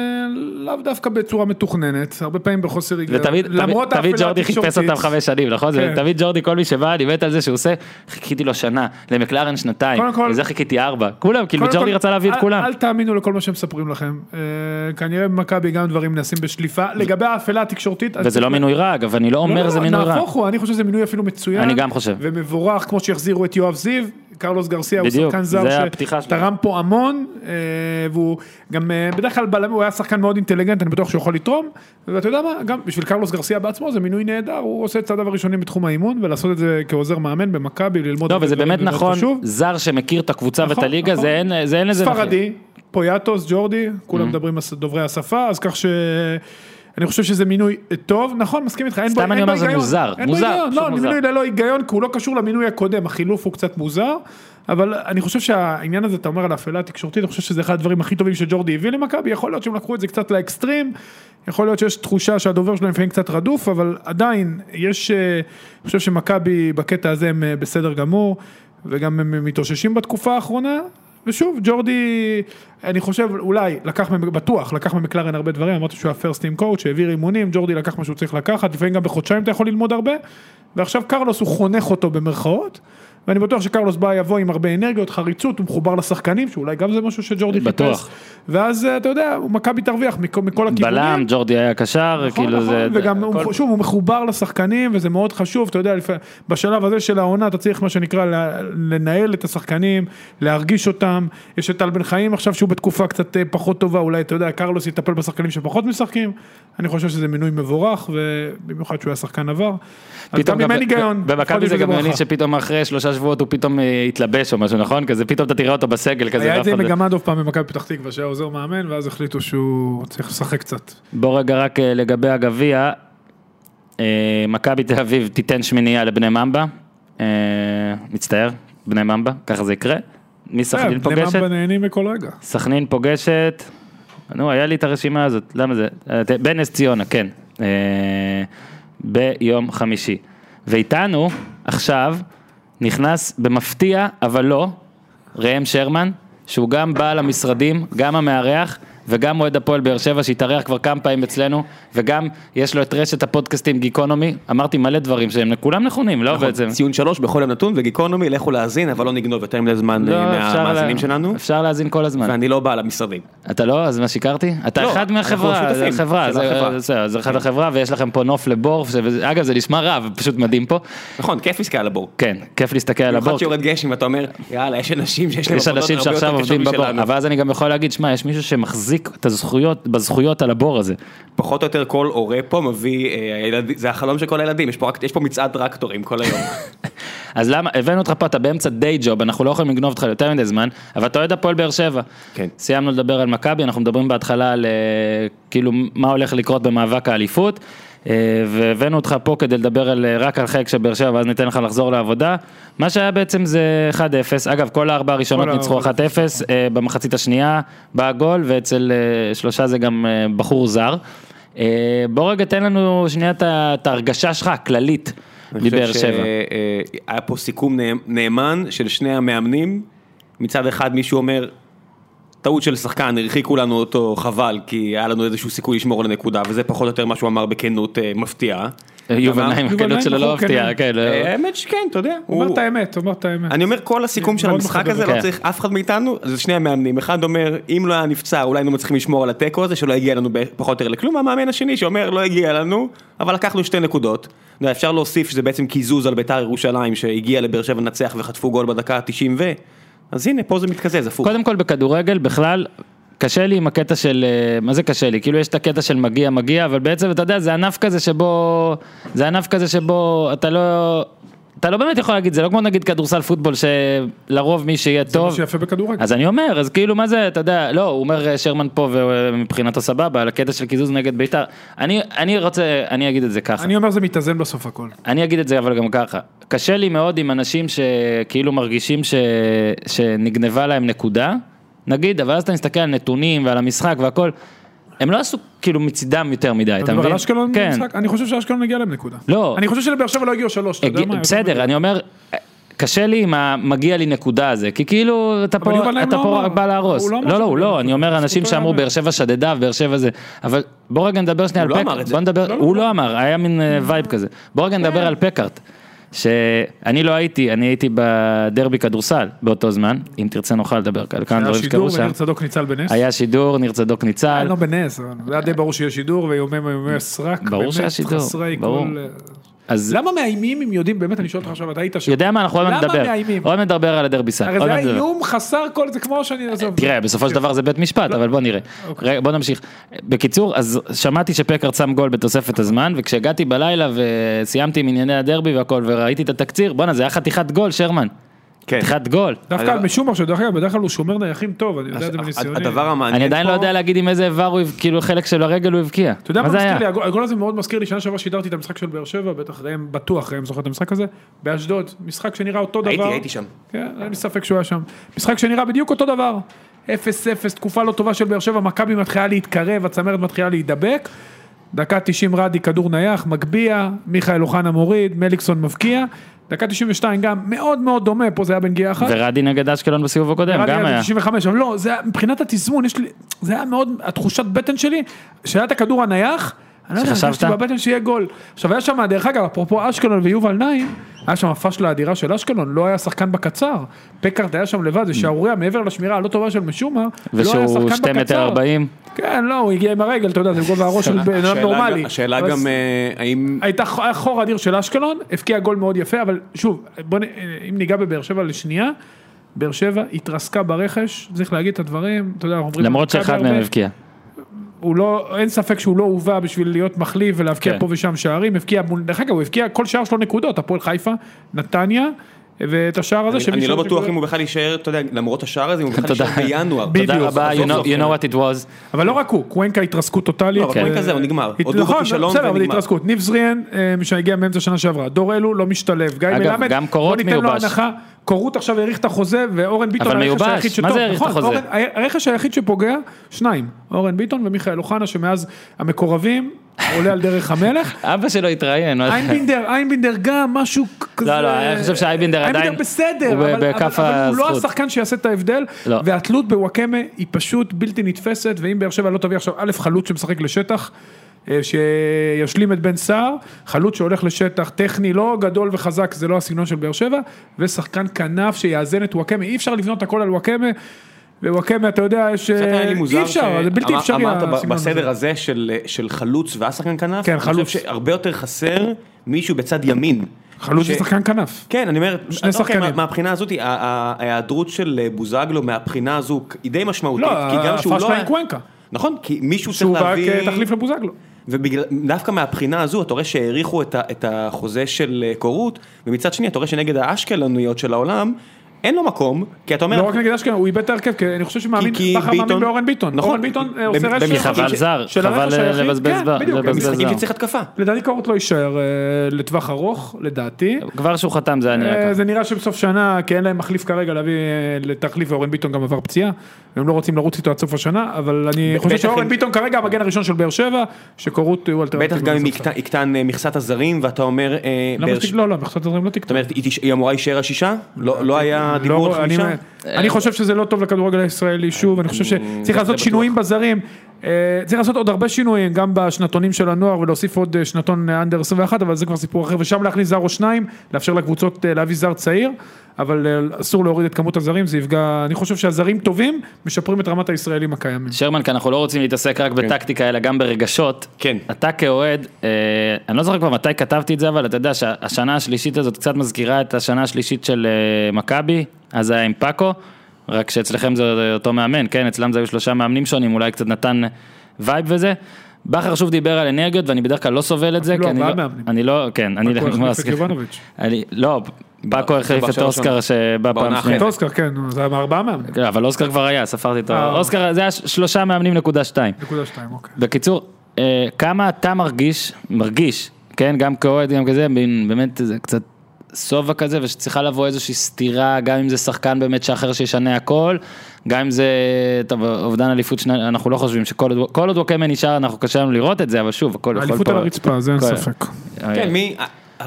לאו דווקא בצורה מתוכננת, הרבה פעמים בחוסר היגיון. ותמיד למרות תמיד- האפלה ג'ורדי חיפש התקשורתית. אותם חמש שנים, נכון? זה כן. תמיד ג'ורדי, כל מי שבא, אני מת על זה שהוא עושה, חיכיתי לו שנה, למקלרן שנתיים, קודם כל- לזה חיכיתי ארבע, כולם, כאילו קודם ג'ורדי כל, רצה להביא את אל- כולם. אל תאמינו לכל מה שהם מספרים לכם. אה, כנראה במכבי גם דברים נעשים בשליפה. לגבי האפלה התקשורתית. וזה לא מינוי רע, אגב, אני לא לא, אומר לא, זה מינוי רע. נהפוך הוא, אני חושב שזה מינוי אפילו מצוין. אני גם חושב. ומבורך, כמו שהחזירו את יואב זיו, קרלוס גרסיה הוא בדיוק, שחקן זר. שתרם פה המון, אה, והוא גם אה, בדרך כלל בלם, הוא היה שחקן מאוד אינטליגנט, אני בטוח שהוא יכול לתרום, ואתה יודע מה, גם בשביל קרלוס גרסיה בעצמו זה מינוי נהדר, הוא עושה את צעדיו הראשונים בתחום האימון, ולעשות את זה כעוזר מאמן במכבי, ללמוד לא, וזה באמת נכון. זר שמכיר את הקבוצה ואת נכון, הליגה, נכון. זה אין זה אין לזה... ספרדי, פויאטוס, ג'ורדי, כולם מדברים הס- דוברי השפה, אז כך ש... אני חושב שזה מינוי טוב, נכון, מסכים איתך, אין בו סתם אני אומר, זה היגיון. מוזר, מוזר, היגיון, פשוט לא, מוזר. מינוי ללא היגיון, כי הוא לא קשור למינוי הקודם, החילוף הוא קצת מוזר, אבל אני חושב שהעניין הזה, אתה אומר על האפלה התקשורתית, אני חושב שזה אחד הדברים הכי טובים שג'ורדי הביא למכבי, יכול להיות שהם לקחו את זה קצת לאקסטרים, יכול להיות שיש תחושה שהדובר שלהם לפעמים קצת רדוף, אבל עדיין, יש, אה, אני חושב שמכבי בקטע הזה הם אה, בסדר גמור, וגם הם מתאוששים בתקופה האחרונה, ושוב, ג'ורדי, אני חושב, אולי, לקח, בטוח, לקח ממקלרן הרבה דברים, אמרתי שהוא היה פרסט טים קואוצ' שהעביר אימונים, ג'ורדי לקח מה שהוא צריך לקחת, לפעמים גם בחודשיים אתה יכול ללמוד הרבה, ועכשיו קרלוס הוא חונך אותו במרכאות, ואני בטוח שקרלוס בא יבוא עם הרבה אנרגיות, חריצות, הוא מחובר לשחקנים, שאולי גם זה משהו שג'ורדי בטוח. חיפש, ואז אה, אתה יודע, מכבי תרוויח מכל, מכל הכיוונים. בלם, ג'ורדי היה קשר, נכון, כאילו נכון, זה... וגם הכל- הוא, שוב הוא מחובר לשחקנים וזה מאוד חשוב, אתה יודע. בשלב הזה של העונה אתה צריך מה שנקרא לנהל את השחקנים, להרגיש אותם, יש את טל בן חיים עכשיו שהוא בתקופה קצת אה, פחות טובה, אולי אתה יודע, קרלוס יטפל בשחקנים שפחות משחקים, אני חושב שזה מינוי מבורך, ובמיוחד שהוא היה שחקן עבר, אז גם אם אין היגיון, במכבי זה גם מעניין. שפתאום אחרי שלושה שבועות הוא פתאום אה, יתלבש או משהו, נכון? כזה פתאום אתה תראה אותו בסגל כזה. היה את ואף זה עם אחד- מגמדוב פעם במכבי פתח תקווה שהיה עוזר מאמן ואז החליטו שהוא צריך לשחק קצת. בוא רגע רק אה, לגבי הגביע, אה, מכבי תל אביב תיתן שמינייה לבני ממבה, מצטער, בני ממבה, ככה זה יקרה. מי סכנין כן, בני פוגשת? ממבה נהנים מכל רגע. סכנין פוגשת, נו, היה לי את הרשימה הזאת, למה זה? בנס ציונה, כן, ביום חמישי. ואיתנו עכשיו נכנס במפתיע, אבל לא, ראם שרמן, שהוא גם בעל המשרדים, גם המארח. וגם אוהד הפועל באר שבע שהתארח כבר כמה פעמים אצלנו, וגם יש לו את רשת הפודקאסטים גיקונומי, אמרתי מלא דברים שהם כולם נכונים, לא נכון, בעצם. ציון שלוש בכל יום נתון וגיקונומי לכו להאזין אבל לא נגנוב יותר מדי זמן לא, אה, מהמאזינים לה- שלנו אפשר להאזין כל הזמן. ואני לא בעל המשרדים. אתה לא? אז מה שיקרתי? אתה לא, אחד מהחברה, זה שותפים חברה, של זה- החברה. זה זה אחד החברה ויש לכם פה נוף לבור, שזה- אגב זה נשמע רע, פשוט מדהים פה. נכון כיף להסתכל על הבור. כן, כיף להסתכל על הבור. במיוחד שיורד גשם ואתה אומר יאללה יש אנשים שיש להם יש עבודות אנשים הרבה יותר קשות משלנו. אבל אז אני גם יכול להגיד, שמע, יש מישהו שמחזיק להחזיק את הזכויות, בזכויות על הבור הזה. פחות או יותר כל הורה פה מביא, אה, הילד- זה החלום של כל הילדים, יש פה רק- יש פה מצעד טרקטורים כל היום. אז למה, הבאנו אותך פה, אתה באמצע דיי ג'וב, אנחנו לא יכולים לגנוב אותך יותר מדי זמן, אבל אתה אוהד הפועל באר שבע. כן. סיימנו לדבר על מכבי, אנחנו מדברים בהתחלה על אה, כאילו מה הולך לקרות במאבק האליפות, והבאנו אותך פה כדי לדבר על, אה, רק על חלק של באר שבע, ואז ניתן לך לחזור לעבודה. מה שהיה בעצם זה 1-0, אגב, כל הארבע הראשונות כל ניצחו 1-0, הארבע. אה, במחצית השנייה בא הגול, ואצל אה, שלושה זה גם אה, בחור זר. אה, בוא רגע תן לנו שנייה את ההרגשה שלך הכללית אני מבאר חושב שבע. שהיה פה סיכום נאמ- נאמן של שני המאמנים, מצד אחד מישהו אומר, טעות של שחקן, הרחיקו לנו אותו חבל, כי היה לנו איזשהו סיכוי לשמור על הנקודה, וזה פחות או יותר מה שהוא אמר בכנות אה, מפתיעה. יובל נעים, יובל נעים שלו לא בחור כן, מפתיעה, כן. לא- אה, האמת שכן, אתה יודע. הוא אומר את האמת, הוא אומר את האמת. אני אומר כל הסיכום של המשחק הזה. לא צריך אף אחד מאיתנו, זה שני המאמנים, אחד אומר אם לא היה נפצע אולי היינו מצליחים לשמור על התיקו הזה שלא הגיע לנו פחות או יותר לכלום, המאמן השני שאומר לא הגיע לנו, אבל לקחנו שתי נקודות, אפשר להוסיף שזה בעצם קיזוז על ביתר ירושלים שהגיע לבאר שבע לנצח וחטפו גול בדקה ה-90 ו... אז הנה פה זה מתקזז הפוך. קודם כל בכדורגל בכלל קשה לי עם הקטע של, אה, מה זה קשה לי? כאילו יש את הקטע של מגיע מגיע, אבל בעצם אתה יודע זה ענף כזה שבו, זה ענף כזה שבו אתה לא, אתה לא באמת יכול להגיד, זה לא כמו נגיד כדורסל פוטבול שלרוב מי שיהיה זה מה טוב. שיפה בכדורגל. אז אני אומר, אז כאילו מה זה, אתה יודע, לא, הוא אומר אה, שרמן פה ומבחינתו סבבה, על הקטע של קיזוז נגד בית"ר. אני, אני רוצה, אני אגיד את זה ככה. אני אומר זה מתאזן בסוף הכל. אני אגיד את זה אבל גם ככה, קשה לי מאוד עם אנשים שכאילו מרגישים ש... שנגנבה להם נקודה, נגיד, אבל אז אתה מסתכל על נתונים ועל המשחק והכל, הם לא עשו כאילו מצידם יותר מדי, אתה אתה מדבר מבין? על אשקלון כן. אני חושב שאשקלון הגיע להם נקודה. לא. אני חושב שלבאר שבע לא הגיעו שלוש, אתה יודע מה? בסדר, אני אומר, קשה לי עם המגיע לי נקודה הזה, כי כאילו אתה פה, אתה לא פה. רק בא להרוס. לא לא, לא, הוא מגיע לא, לי אני אומר. אנשים זכותו שאמרו. באר שבע שדדה ובאר שבע זה, אבל בוא רגע נדבר שנייה על הוא לא פקארט. אמר את זה. לא, לא, הוא לא. לא אמר, היה מין אה, וייב כזה. בוא רגע נדבר על פקארט. שאני לא הייתי, אני הייתי בדרבי כדורסל באותו זמן, אם תרצה נוכל לדבר על כמה היה דברים שידור שקרו שם. וניר צדוק ניצל בנס. היה שידור, ניר צדוק ניצל. לא בנס, זה היה די ברור שיהיה שידור ויומי יומי סרק. ברור באמת שהיה שידור, חסרי ברור. אז למה מאיימים אם יודעים, באמת אני שואל אותך עכשיו, אתה היית שם. יודע מה, אנחנו עוד מעט נדבר. עוד מעט נדבר על הדרבי סל. הרי זה היה. איום חסר כל, זה כמו שאני, עזוב. תראה, בסופו של דבר זה בית משפט, אבל בוא נראה. רגע, בוא נמשיך. בקיצור, אז שמעתי שפקארט שם גול בתוספת הזמן, וכשהגעתי בלילה וסיימתי עם ענייני הדרבי והכל, וראיתי את התקציר, בואנה, זה היה חתיכת גול, שרמן. כן. חתיכת גול. דווקא על משומר, שדרך אגב, בדרך כלל הוא שומר נייחים טוב, אני יודע את זה מניסיוני. הדבר המעניין אני עדיין לא פה- יודע להגיד עם איזה איבר הוא, כאילו חלק של הרגל הוא הבקיע. אתה יודע מה זה מזכיר היה? לי, הגול- הגול הזה מאוד מזכיר לי, שנה שעברה שידרתי את המשחק של באר שבע, בטח ראם, בטוח ראם זוכר את המשחק הזה, באשדוד, משחק שנראה אותו דבר. הייתי, הייתי שם. כן, אין לי ספק שהוא היה שם. משחק שנראה בדיוק אותו דבר. 0-0, תקופה לא טובה של באר שבע, מכבי מתחילה להתקרב, הצמרת מתחילה להידבק. דקה 90 רדי, כדור נייח, מגביה, מיכאל אוחנה מוריד, מליקסון מבקיע. דקה 92 גם מאוד מאוד דומה, פה זה היה בנגיעה אחת. ורדי נגד אשקלון בסיבוב הקודם, גם היה היה. 95, אבל לא, זה היה, מבחינת התזמון, לי, זה היה מאוד, התחושת בטן שלי, שהיה את הכדור הנייח, אני לא יודע? הרגשתי בבטן שיהיה גול. עכשיו היה שם, דרך אגב, אפרופו אשקלון ויובל נעים, היה שם הפשלה אדירה של אשקלון, לא היה שחקן בקצר. פקארט היה שם לבד, זה שערוריה מעבר לשמירה הלא טובה של משומר, לא היה ושהוא שחקן 2 מטר בקצר. 40. כן, לא, הוא הגיע עם הרגל, אתה יודע, זה גובה הראש של בן אדם נורמלי. השאלה אבל גם אה, האם... הייתה חור אדיר של אשקלון, הבקיע גול מאוד יפה, אבל שוב, בוא. אם ניגע בבאר שבע לשנייה, באר שבע התרסקה ברכש, צריך להגיד את הדברים, אתה יודע, אנחנו אומרים... למרות שאחד מהם הבקיע. הוא לא, אין ספק שהוא לא הובא בשביל להיות מחליף ולהבקיע כן. פה ושם שערים, הבקיע, דרך אגב, הוא הבקיע כל שער שלו נקודות, הפועל חיפה, נתניה, ואת השער הזה אני- לא בטוח אם הוא בכלל יישאר, אתה יודע, למרות השער הזה, אם הוא בכלל. יישאר בינואר. תודה רבה, you know know what it was. אבל לא רק הוא, קוונקה התרסקות טוטאלית. לא, אבל קוונקה זהו, נגמר. נכון, בסדר, אבל. התרסקות. ניב זריאן, אה, שהגיע מאמצע שנה שעברה. דור אלו לא משתלב. גיא מלמד, בוא ניתן לו מיובש. הנחה. קורות עכשיו האריך את החוזה, ואורן ביטון אבל הרכש מיובש, היחיד מה שטוב. זה האריך את נכון, החוזה? הרכש היחיד שפוגע, שניים. אורן ביטון ומיכאל אוחנה, שמאז המקורבים, עולה על דרך המלך. אבא שלו התראיין. איינבינדר, איינבינדר גם, משהו כזה... לא, לא, אני חושב שאיינבינדר עדיין- איינבינדר בסדר, הוא אבל, אבל, אבל הוא לא. השחקן שיעשה את ההבדל, לא. והתלות בוואקמה היא פשוט בלתי נתפסת, ואם באר שבע לא תביא עכשיו א' חלוץ שמשחק לשטח, אה, שישלים את בן סער, חלוץ שהולך לשטח טכני לא גדול וחזק, זה לא הסגנון של באר שבע, ושחקן כנף שיאזן את וואקמה, אי אפשר לבנות הכל על וואקמה. ווואקמה, אתה יודע, יש... מוזר אי אפשר, זה בלתי אפשרי אמרת בסדר הזה. הזה של של חלוץ והשחקן כנף, כן, אני חלוץ. חושב שהרבה יותר חסר מישהו בצד ימין. חלוץ ושחקן כנף. כן, אני אומר, שני אוקיי, שחקנים. מה- מהבחינה הזאת, ההיעדרות של בוזגלו מהבחינה הזו היא די משמעותית, לא, כי גם שהוא הפשלה לא... עם קוונקה. נכון, כי מישהו צריך שהוא בא להביא... כתחליף לבוזגלו. ודווקא מהבחינה הזו, אתה רואה שהאריכו את, ה, את החוזה של אה, קורות, ומצד שני אתה רואה שנגד האשקלוניות של העולם, אין לו מקום, כי אתה אומר... לא רק נגד אשכנזי, הוא איבד את ההרכב, כי אני חושב שמאמין, בכר מאמין ביטון- באורן ביטון. נכון. אורן ביטון אה, עושה רשת. חבל זר, של חבל היחיד, לבזבז כן, זר, בדיוק, לבזבז משחקים. שצריך התקפה. לדעתי קורות לא יישאר אה, לטווח ארוך, לדעתי. כבר שהוא חתם זה היה נראה אה, ככה. זה נראה שבסוף שנה, כי אין להם מחליף כרגע להביא אה, לתחליף, ואורן ביטון גם עבר פציעה, והם לא רוצים לרוץ איתו עד סוף השנה, אבל אני חושב שאורן ביטון כרגע המגן הראשון של באר שבע, שקורות הוא אלטרנטיבה. בטח גם אם. יקטן- אה, מכסת הזרים, ואתה אומר... אה, לא, לא, מכסת הזרים לא זאת תקטן. אומרת, היא אמורה להישאר השישה? לא לא היה דיבור לא, על אני- חמישה? אני חושב שזה לא טוב לכדורגל הישראלי, שוב, אני חושב שצריך לעשות. שינויים בזרים, אה, צריך לעשות עוד הרבה שינויים, גם בשנתונים של הנוער ולהוסיף עוד אה, שנתון אה, אנדר 21, אבל זה כבר סיפור אחר, ושם להכניס זר או שניים, לאפשר לקבוצות אה, להביא זר צעיר, אבל אה, אסור להוריד את כמות הזרים, זה יפגע, אני חושב שהזרים טובים, משפרים את רמת הישראלים הקיימים. שרמן, כי אנחנו לא רוצים להתעסק רק בטקטיקה, אלא גם ברגשות. כן. אתה כאוהד, אה, אני לא זוכר כבר מתי כתבתי את זה, אבל אתה יודע שהשנה השלישית הזאת קצת מזכירה את השנה השלישית של אה, מכבי, אז זה היה עם פאקו, רק שאצלכם זה אותו מאמן, כן? אצלם זה היו שלושה מאמנים שונים, אולי קצת נתן vibe וזה. בכר שוב דיבר על אנרגיות ואני בדרך כלל לא סובל את זה, כי אני לא. אני לא, כן, אני פאקו לא החליף את מסכים. יובנוביץ'. אני, לא, פאקו החליף את אוסקר. שבא פעם שנייה. את אוסקר, כן, זה היה ארבעה מאמנים, כן, אבל אוסקר כבר היה, ספרתי אותו. אה. אוסקר זה היה שלושה מאמנים נקודה שתיים. נקודה שתיים, אוקיי. בקיצור, אה, כמה אתה מרגיש, מרגיש, כן, גם כאוהד, גם כזה, באמת זה קצת שובע כזה, ושצריכה לבוא איזושהי סתירה, גם אם זה שחקן באמת שאחר שישנה הכל, גם אם זה, טוב, אובדן אליפות, שני, אנחנו לא חושבים שכל עוד, ווקאמן נשאר, אנחנו קשה לנו לראות את זה, אבל שוב, הכל יכול האליפות על הרצפה, זה אין ספק. כן, מי...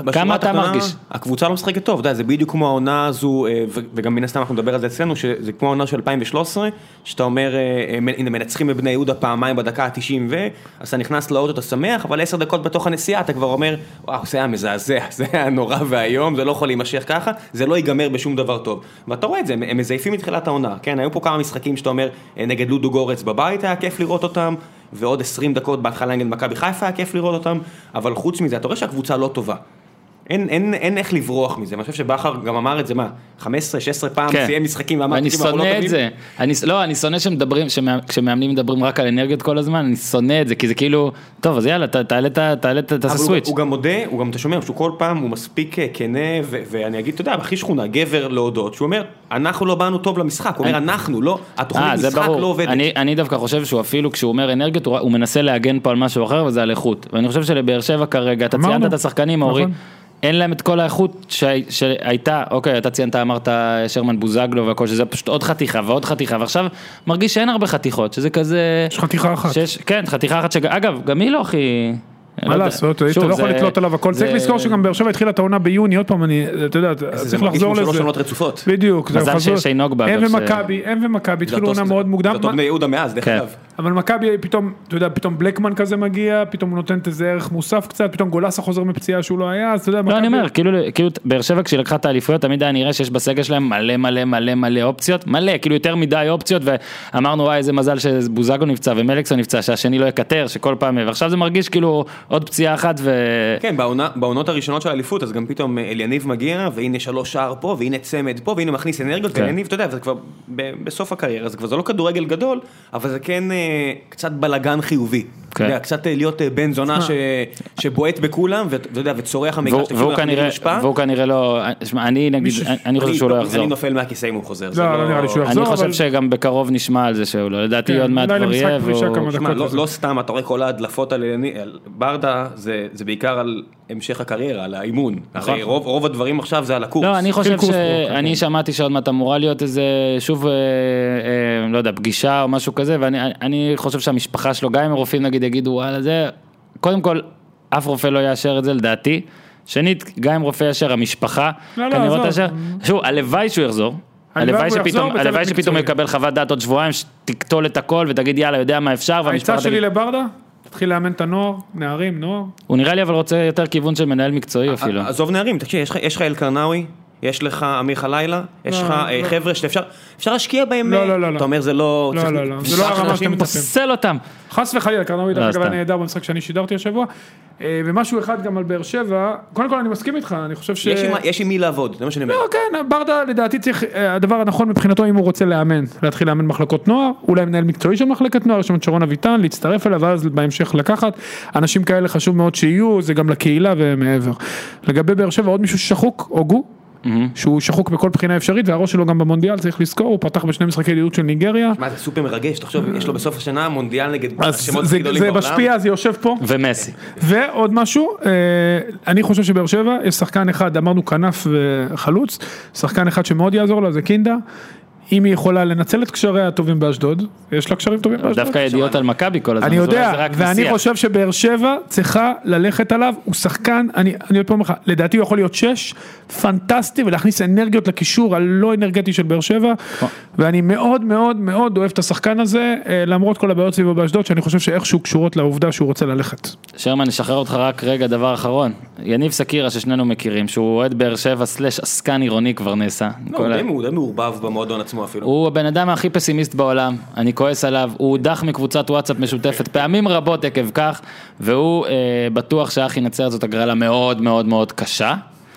בשורה אתה מרגיש? הקבוצה לא משחקת טוב, אתה יודע, זה בדיוק כמו העונה הזו, אה, וגם מן הסתם אנחנו נדבר על זה אצלנו, שזה כמו העונה של 2013, שאתה אומר, אה, אה, הנה מנצחים בבני יהודה פעמיים בדקה ה-90 ו... אז אתה נכנס לאוטו, אתה שמח, אבל עשר דקות בתוך הנסיעה אתה כבר אומר, וואו, זה היה מזעזע, זה היה נורא ואיום, זה לא יכול להימשך ככה, זה לא ייגמר בשום דבר טוב. ואתה רואה את זה, הם- מזייפים מתחילת העונה, כן, היו פה כמה משחקים שאתה אומר, נגד לודו גורץ בבית היה כיף לראות אותם, ועוד 20 דקות בהתחלה נגד מכבי חיפה היה כיף לראות אותם, אבל חוץ מזה, אתה רואה שהקבוצה לא טובה. אין, אין, אין איך לברוח מזה, אני חושב שבכר גם אמר את זה, מה, 15-16 פעם כן. סיים משחקים ואמר, אני "תקשיבו, אנחנו לא שונא את טובים"? זה, אני, לא, אני שונא שמדברים, שמא- כשמאמנים מדברים רק על אנרגיות כל הזמן, אני שונא את זה, כי זה כאילו, טוב, אז יאללה, ת- תעלה, את ה- תעלה, ת- תעשה אבל הוא. הוא גם מודה, הוא גם, אתה שומע, שהוא כל פעם, הוא מספיק אה, כנה, ו- ואני אגיד, אתה יודע, הכי שכונה, גבר להודות, שהוא אומר, אנחנו לא באנו טוב למשחק, הוא אומר, אנחנו, לא, התוכנית אה, משחק ברור. לא עובדת. אני, אני דווקא חושב שהוא אפילו כשהוא אומר אנרגיות, הוא, הוא מנסה להגן פה על משהו אחר וזה על איכות. ואני חושב שלבאר שבע כרגע, אתה. ציינת את השחקנים, אורי, נכון. אין להם את כל האיכות שהי- שהייתה, אוקיי, אתה ציינת, אמרת שרמן בוזגלו והכל, שזה פשוט עוד חתיכה ועוד חתיכה, ועכשיו מרגיש שאין הרבה חתיכות, שזה כזה... יש חתיכה אחת. שיש, כן, חתיכה אחת שאגב, גם היא לא הכי... לא מה יודע. לעשות, אתה לא יכול זה- לתלות עליו הכל, צריך זה- לזכור שגם באר שבע התחילה את העונה ביוני, עוד פעם, אני, אתה יודע, זה צריך מרגיש לחזור כמו שלוש לזה. עונות רצופות. בדיוק, זה מזל. שיש עינוג בה, הם ומכבי, הם ומכבי התחילו זה עונה מאוד מוקדם, זה אותו בני יהודה מאז, דרך כן. אגב. אבל מכבי פתאום, אתה יודע, פתאום בלקמן כזה מגיע, פתאום הוא נותן איזה ערך מוסף קצת, פתאום גולסה חוזר מפציעה שהוא לא היה, אז אתה יודע, לא, אני מכבי- אומר, כאילו, כאילו, באר שבע כשהיא לקחה את האליפויות, תמיד היה נראה שיש בסגל שלהם מלא מלא מלא מלא אופציות, מלא, כאילו יותר מדי אופציות, ואמרנו, וואי, איזה מזל שבוזגו נפצע ומליקסון נפצע, שהשני לא יקטר, שכל פעם, ועכשיו זה מרגיש כאילו עוד פציעה אחת ו... כן, בעונה, בעונות הראשונות של האליפות, אז גם פתאום אה, אליניב מגיע, והנה שלוש שער פה, והנה צמד פה, והנה מכניס אנרגיות, כן. ואליניב, אתה יודע, זה כבר ב- בסוף הקריירה, זה כבר זה לא כדורגל גדול, אבל זה כן אה, קצת בלאגן חיובי. אתה יודע, קצת אה, להיות אה, בן זונה ש- שבועט בכולם, ואתה יודע, וצורח המגרש, והוא, כנראה. והוא כנראה לא, שמע, אני נגיד, מישהו- אני, אני חושב שהוא לא יחזור. אני נופל מהכיסא אם הוא חוזר. זה לא, לא נראה לי שהוא יחזור. אני חושב שגם בקרוב נשמע על זה שהוא לא, לדעתי כן, עוד מעט כבר יהיה, לא. לא סתם, אתה רואה כל ההדלפות על, ברדה, זה, בעיקר על המשך הקריירה, על האימון. הרי רוב, הדברים עכשיו זה על הקורס. לא, אני חושב קורס שאני שמעתי שעוד מעט אמורה להיות איזה, שוב, אה, לא יודע, פגישה או משהו כזה, ואני אני חושב שהמשפחה שלו, גם אם הרופאים נגיד יגידו, וואלה, זה, קודם כל, אף רופא לא יאשר את זה לדעתי. שנית, גם אם רופא יאשר, המשפחה, לא, לא, כנראה עזוב. תאשר. שוב, הלוואי שהוא יחזור. הלוואי שפתאום, הלוואי שפתאום. יקבל חוות דעת עוד שבועיים, שתקטול את הכל ותגיד יאללה, יודע מה אפשר, העצה והמשפחה שלי תגיד, לברדה, תתחיל לאמן את הנוער, נערים, נוער. הוא נראה לי אבל רוצה יותר כיוון של מנהל מקצועי אפילו. עזוב נערים, תקשיב, יש לך- יש לך אלקרנאווי, יש לך אמיר חלילה, יש לא, לך אה, לא. חבר'ה שאפשר אפשר להשקיע בהם, לא, אה, לא, לא, לא. אתה אומר זה לא, לא, לא, לא, זה לא הרמה שאתם מצפים. פוסל אותם. חס וחלילה, קרנובי דרך לא, אגב היה. נהדר במשחק שאני שידרתי השבוע. אה, ומשהו אחד גם על באר שבע, קודם כל אני מסכים איתך, אני חושב ש... יש עם- מי לעבוד, זה מה שאני אומר. לא, כן, ברדה לדעתי צריך, הדבר הנכון מבחינתו אם הוא רוצה לאמן, להתחיל לאמן מחלקות נוער, אולי מנהל מקצועי של מחלקת נוער, יש שם את שרון אביטן, להצטרף אליו, ואז בהמשך לקחת, אנשים כאלה חשוב מאוד שיהיו, זה גם לקהילה ומעבר. לגבי באר שבע עוד מישהו ששחוק, הוגו, שהוא שחוק בכל בחינה אפשרית, והראש שלו גם במונדיאל, צריך לזכור, הוא פתח בשני משחקי ידידות של ניגריה, מה זה סופר מרגש, תחשוב, יש לו בסוף השנה מונדיאל נגד השמות זה- הכי גדולים זה בעולם. משפיע, זה יושב פה. ומסי. ועוד משהו, אה, אני חושב שבאר שבע יש שחקן אחד, אמרנו כנף וחלוץ, שחקן אחד שמאוד יעזור לו זה קינדה. אם היא יכולה לנצל את קשריה הטובים באשדוד, יש לה קשרים טובים באשדוד. דווקא ידיעות על מכבי כל הזמן. אני יודע, ואני. חושב שבאר שבע צריכה ללכת עליו, הוא שחקן, אני אני עוד פעם אומר לך, לדעתי הוא יכול להיות שש, פנטסטי, ולהכניס אנרגיות לקישור הלא אנרגטי של באר שבע, ואני מאוד מאוד מאוד אוהב את השחקן הזה, אה, למרות כל הבעיות סביבו באשדוד, שאני חושב שאיכשהו קשורות לעובדה שהוא רוצה ללכת. שרמן, נשחרר אותך רק רגע, דבר אחרון. יניב סקירה ששנינו מכירים, שהוא אוהד באר שבע סלאש עסקן עירוני כבר נעשה. לא, הוא די מעורבב במועדון עצמו אפילו. הוא הבן אדם הכי פסימיסט בעולם, אני כועס עליו, הוא הודח מקבוצת וואטסאפ משותפת פעמים רבות עקב כך, והוא אה, בטוח שהאח ינצר זאת הגרלה מאוד מאוד מאוד קשה.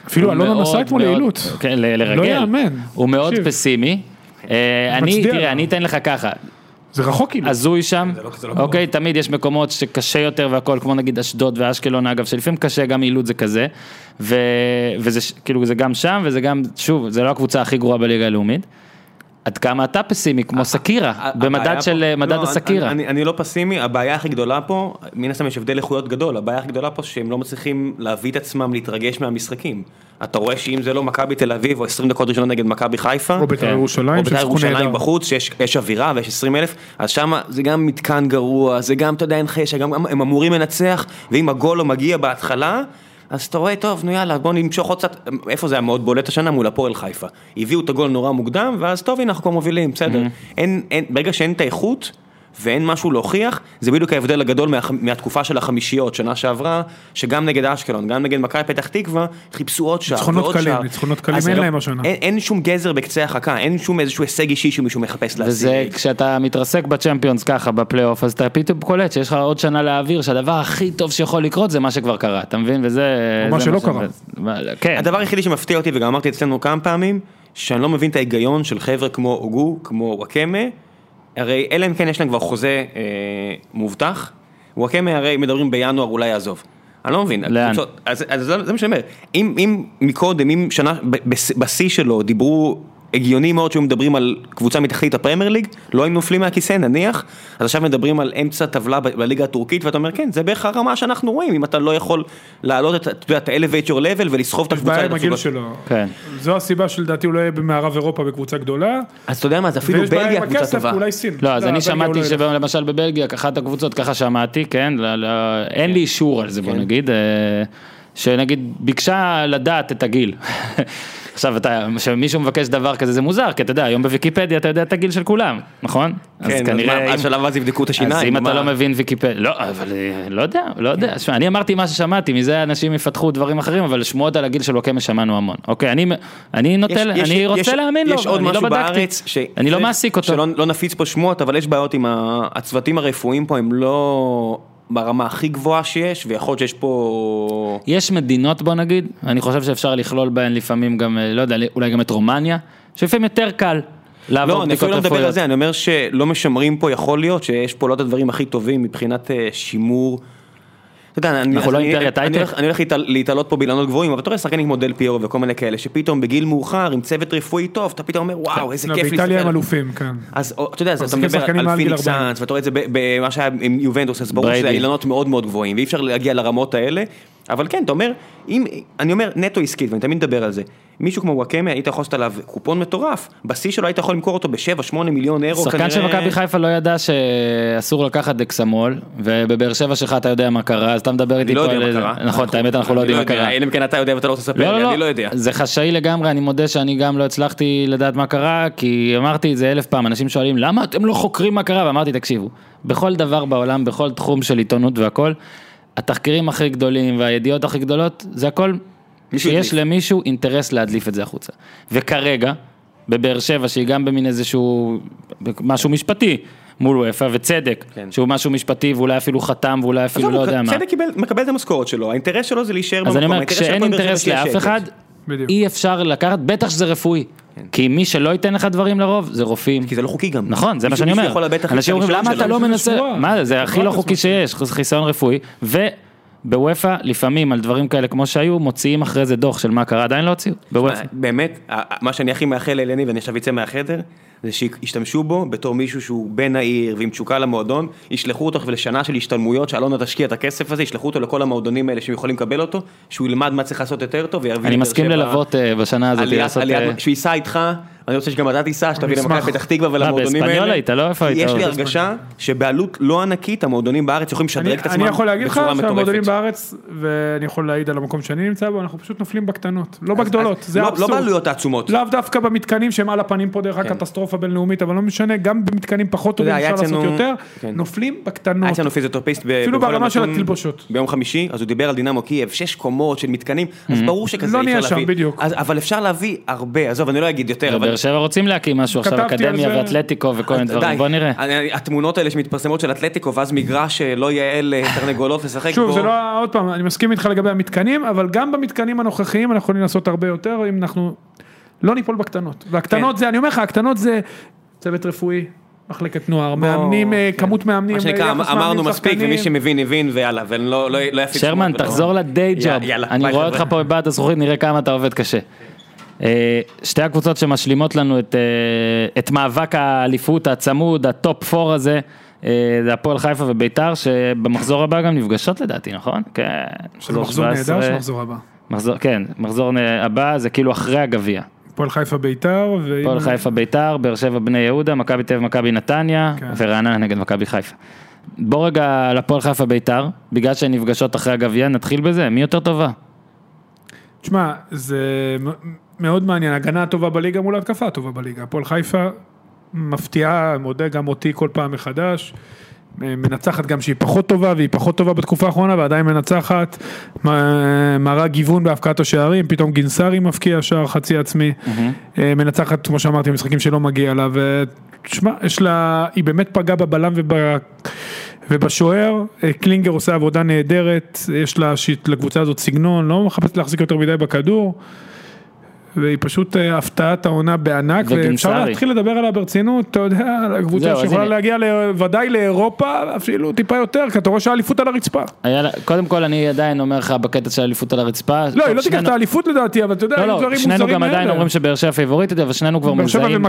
אפילו אלונה נסע אתמול לעילות. כן, ל- לרגל. לא יאמן. הוא מאוד. פסימי. אה, אני, תראה. אני אתן לך ככה, זה רחוק כאילו. הזוי שם, לא- זה לא אוקיי, תמיד יש מקומות שקשה יותר והכל, כמו נגיד אשדוד ואשקלון אגב, שלפעמים קשה, גם עילוד זה כזה, ו... וזה כאילו זה גם שם וזה גם, שוב, זה לא הקבוצה הכי גרועה בליגה הלאומית. עד כמה אתה פסימי כמו סקירה, במדד של מדד לא, הסקירה. אני, לא פסימי, הבעיה הכי גדולה פה, מן הסתם יש הבדל איכויות גדול, הבעיה הכי גדולה פה שהם לא מצליחים להביא את עצמם להתרגש מהמשחקים. אתה רואה שאם זה לא מכבי תל אביב או 20 דקות ראשונות נגד מכבי חיפה, או בית"ר כן. ירושלים, או בית"ר ירושלים. בחוץ, שיש יש אווירה ויש 20 אלף, אז שם זה גם מתקן גרוע, זה גם, אתה יודע, אין חשק, הם אמורים לנצח, ואם הגול לא מגיע בהתחלה, אז אתה רואה, טוב, נו יאללה, בוא נמשוך עוד קצת, איפה זה היה מאוד בולט השנה? מול הפועל חיפה. הביאו את הגול נורא מוקדם, ואז טוב, הנה אנחנו כבר מובילים, בסדר. אין, אין, ברגע שאין את האיכות, ואין משהו להוכיח, זה בדיוק ההבדל הגדול מה, מהתקופה של החמישיות, שנה שעברה, שגם נגד אשקלון, גם נגד מכבי פתח תקווה, חיפשו עוד שער ניצחונות ועוד קלים, שער. ניצחונות קלים אז אין זה לא- להם השנה. אין, אין שום גזר בקצה החכה, אין שום איזשהו הישג אישי שמישהו מחפש להשיג. וזה כשאתה מתרסק בצ'מפיונס ככה בפלייאוף אז אתה פתאום קולט שיש לך עוד שנה להעביר שהדבר הכי טוב שיכול לקרות זה מה שכבר קרה אתה מבין וזה או מה שלא קרה. מה- כן הדבר היחידי שמפתיע אותי, וגם אמרתי אצלנו כמה פעמים, שאני לא מבין את ההיגיון של חבר'ה כמו אוגו, כמו וואקמה, הרי אלא אם כן יש להם כבר חוזה אה, מובטח, וואקמה הרי מדברים בינואר אולי יעזוב. אני לא מבין, לאן? הקבוצות- אז, אז זה זה מה שאני אומר, אם, אם מקודם, אם שנה, בשיא שלו דיברו הגיוני מאוד שהיו מדברים על קבוצה מתחתית הפרמייר ליג, לא היינו נופלים מהכיסא נניח, אז עכשיו מדברים על אמצע טבלה ב- בליגה הטורקית ואתה אומר כן, זה בערך הרמה שאנחנו רואים, אם אתה לא יכול להעלות את, אתה יודע, את ה-elevate your level ולסחוב את יש הקבוצה. בעיה עם. הגיל שלו. כן. זו הסיבה שלדעתי הוא לא יהיה במערב אירופה בקבוצה גדולה. אז אתה יודע מה, זה אפילו ויש בעיה בלגיה עם קבוצה הכסף, טובה. אולי סין. לא, אז אני בלגיה הוא שמעתי לא. שלמשל בבלגיה, אחת הקבוצות, ככה שמעתי, כן, לא- לא- אין לי אישור על זה, בוא נגיד, אה, שנגיד ביקשה לדעת את הגיל. עכשיו אתה, כשמישהו מבקש דבר כזה זה מוזר, כי אתה יודע, היום בוויקיפדיה אתה יודע את הגיל של כולם, נכון? אז כן, כנראה, אז מה, אם- עד שלב אז יבדקו את השיניים. אז אם אתה? לא מבין ויקיפדיה, לא, אבל אה, לא יודע, לא יודע, שמע, אני אמרתי מה ששמעתי, מזה אנשים יפתחו דברים אחרים, אבל שמועות על הגיל של וואקמה שמענו המון. אוקיי, אני, אני נוטה, אני רוצה להאמין לו, יש עוד אני לא בדקתי. אני לא מעסיק אותו. שלא לא נפיץ פה שמועות, אבל יש בעיות עם הצוותים הרפואיים פה, הם לא ברמה הכי גבוהה שיש, ויכול להיות שיש פה... יש מדינות בוא נגיד, אני חושב שאפשר לכלול בהן לפעמים גם, אה, לא יודע, אולי גם את רומניה, שלפעמים יותר קל לא, אני אפילו לא מדבר על. זה, אני אומר שלא משמרים פה, יכול להיות שיש פה לא את הדברים הכי טובים מבחינת אה, שימור. אתה יודע, אני, אנחנו לא אני- אימפריית אני הייטק. הולך- אני הולך להתעל- להתעלות פה באילנות גבוהים, אבל אתה רואה שחקנים כמו דל פיירו וכל מיני כאלה, שפתאום בגיל מאוחר עם צוות רפואי טוב, אתה פתאום אומר וואו איזה לא, כיף באיטליה הם להסתכל. אלופים, כן. אז אתה יודע, אז אתה מדבר על פיניקס 40. סאנס, ואתה רואה את זה במה שהיה עם יובנטוס, אז ברור. שזה אילנות מאוד מאוד גבוהים, ואי אפשר להגיע לרמות האלה, אבל כן, אתה אומר, אם, אני אומר נטו עסקית, ואני תמיד מדבר על זה, מישהו כמו וואקמה, היית יכול לעשות עליו קופון מטורף, בשיא שלו היית יכול למכור אותו ב-7-8 מיליון אירו, שחקן של מכבי חיפה לא ידע שאסור לקחת דקסמול, ובבאר שבע שלך אתה יודע מה קרה, אז אתה מדבר איתי לא פה יודע על... מה קרה. נכון, את האמת אנחנו לא יודעים מה קרה. אלא אם כן אתה יודע ואתה לא רוצה לספר לא, לי, לא, אני לא יודע. זה חשאי לגמרי, אני מודה שאני גם לא הצלחתי לדעת מה קרה, כי אמרתי את זה אלף פעם, אנשים שואלים למה אתם לא חוקרים מה קרה, ואמרתי תקשיבו, בכל דבר בעולם, בכל תחום של עיתונות והכל, התחקירים הכי גדולים והידיעות הכי גדולות, זה הכל שיש הדליף. למישהו אינטרס להדליף את זה החוצה. וכרגע, בבאר שבע, שהיא גם במין איזשהו, משהו משפטי מול וופא, וצדק, כן. שהוא משהו משפטי ואולי אפילו חתם ואולי אפילו לא יודע מה. צדק קיבל- מקבל את המשכורת שלו, האינטרס שלו זה להישאר אז במקום. אני אומר, כשאין אינטרס לאף. אחד, בדיוק. אי אפשר לקחת, בטח שזה רפואי. כי מי שלא ייתן לך דברים לרוב, זה רופאים. כי זה לא חוקי גם. נכון, זה מה שאני אומר. אנשים אומרים, למה אתה שלו?" לא מנסה? שבועה. מה, זה הכי לא שבועה חוקי. שיש, חיסיון רפואי. ובוופא, לפעמים על דברים כאלה כמו שהיו, מוציאים אחרי זה דוח של מה קרה, עדיין לא הוציאו. באמת, מה שאני הכי מאחל לאלני, ואני עכשיו אצא מהחדר, זה שישתמשו בו בתור מישהו שהוא בן העיר ועם תשוקה למועדון, ישלחו אותו לשנה של השתלמויות, שאלונה תשקיע את הכסף הזה, ישלחו אותו לכל המועדונים האלה שהם יכולים לקבל אותו, שהוא ילמד מה צריך לעשות יותר טוב, ויביא אני מסכים ללוות אה, בשנה הזאת, עליית- לעשות... עליית- אה, כשהוא ייסע איתך, אני רוצה שגם אתה תיסע, שתביא למכבי. פתח תקווה ולמועדונים האלה. באספניול היית, לא? איפה היית? יש לי אבל הרגשה שבעלות לא ענקית, המועדונים בארץ יכולים לשדרג את עצמם אני יכול להגיד לך בצורה שהמועדונים מטורפת. בארץ, ואני יכול להעיד על המקום שאני נמצא בו, אנחנו פשוט נופלים בקטנות, לא בגדולות, זה לא- לא אבסורד. בעלויות העצומות. לאו דווקא במתקנים שהם על הפנים פה דרך. הקטסטרופה בינלאומית, אבל לא משנה, גם במתקנים פחות טובים היה אפשר לעשות אצלנו- יותר, כן. נופלים היה בקטנות. אצלנו פיזיותרפיסט ב- אפילו ברמה של התלבושות. ביום חמישי, אז הוא דיבר על דינמו קייב, שש קומות של מתקנים, אז ברור שכזה לא אי נהיה אפשר שם, להביא. בדיוק. אז- אבל אפשר להביא הרבה, עזוב, אני לא אגיד יותר, אבל... בבאר שבע רוצים להקים משהו עכשיו, אקדמיה זה. ואתלטיקו וכל מיני די. דברים, בוא נראה. התמונות האלה שמתפרסמות של אתלטיקו, ואז מגרש אה, לא יעל אה, תרנגולות לשחק שוב, בו. זה לא, עוד פעם, אני מסכים איתך לגבי המתקנים, אבל גם במתקנים הנוכחיים אנחנו יכולים לעשות הרבה יותר, אם אנחנו לא ניפול בקטנות. והקטנות כן. זה, אני אומר לך, הקטנות זה צוות רפואי, מחלקת נוער, מאמנים, אה, כן. כמות מאמנים, מה שנקרא, אמרנו מאמנים, מספיק, שחקנים. ומי שמבין הבין, ויאללה, ואני לא לא- לא יפיץ שרמן, ולא- תחזור לדיי. יאללה, אני רואה. אותך פה מבעד הזכוכית, נראה כמה אתה עובד קשה. אה, שתי הקבוצות שמשלימות לנו את, אה, את מאבק האליפות הצמוד, ה top 4 הזה, זה הפועל חיפה וביתר, שבמחזור הבא גם נפגשות לדעתי, נכון? כן. שזה מחזור נהדר 17. של מחזור הבא. מחזור, כן, מחזור הבא זה כאילו אחרי הגביע. הפועל חיפה ביתר, הפועל חיפה ביתר, באר שבע בני יהודה, מכבי תל אביב מכבי נתניה, כן. ורעננה נגד מכבי חיפה. בוא רגע על הפועל חיפה ביתר, בגלל שהן נפגשות אחרי הגביע, נתחיל בזה, מי יותר טובה? תשמע, זה מאוד מעניין, הגנה הטובה בליגה מול התקפה הטובה בליגה. הפועל חיפה מפתיעה, מודה גם אותי כל פעם מחדש. מנצחת גם שהיא פחות טובה, והיא פחות טובה בתקופה האחרונה, ועדיין מנצחת. מראה גיוון בהבקעת השערים, פתאום גינסארי מבקיע שער חצי עצמי. אה, מנצחת, כמו שאמרתי, משחקים שלא מגיע לה, ותשמע, יש לה, היא באמת פגעה בבלם וב... ובשוער, אה, קלינגר עושה עבודה נהדרת, יש לה לקבוצה הזאת סגנון, לא מחפשת להחזיק יותר מדי בכדור, והיא פשוט אה, הפתעת העונה בענק, ואפשר. להתחיל לדבר עליה ברצינות, אתה יודע, על הקבוצה שיכולה. להגיע ודאי לאירופה, אפילו טיפה יותר, כי אתה רואה שהאליפות על הרצפה. קודם כל אני עדיין אומר לך בקטע של אליפות על הרצפה. לא, היא לא תיקח את האליפות לדעתי, אבל אתה יודע, לא, לא, שנינו גם עדיין. אומרים שבאר שבע פיבוריטית, אבל שנינו כבר מזהים,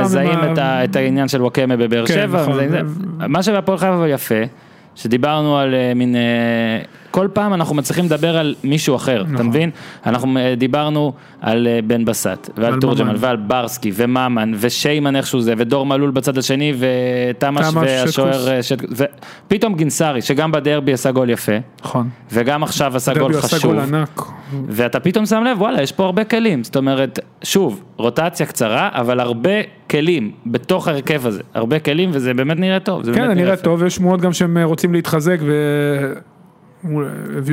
מזהים את, העניין של וואקמה בבאר כן, שבע. נכון. מה שבהפועל חיפה יפה, שדיברנו על אה, מין, אה, כל פעם אנחנו מצליחים לדבר על מישהו אחר, אתה נכון. מבין? אנחנו אה, דיברנו על אה, בן בסט, ועל על תורג'מן. ועל ברסקי, וממן, ושיימן איכשהו זה, ודור מלול בצד השני, ותמ"ש תמ"ש, והשוער, שטקוס. אה, שט- ופתאום גינסארי, שגם בדרבי עשה גול יפה, נכון. וגם עכשיו עשה גול דרבי עשה חשוב. גול ענק. ואתה פתאום שם לב, וואלה, יש פה הרבה כלים. זאת אומרת, שוב, רוטציה קצרה, אבל הרבה כלים בתוך ההרכב הזה. הרבה כלים, וזה באמת נראה טוב. כן, זה נראה יפה. טוב, יש שמועות גם שהם רוצים להתחזק ו...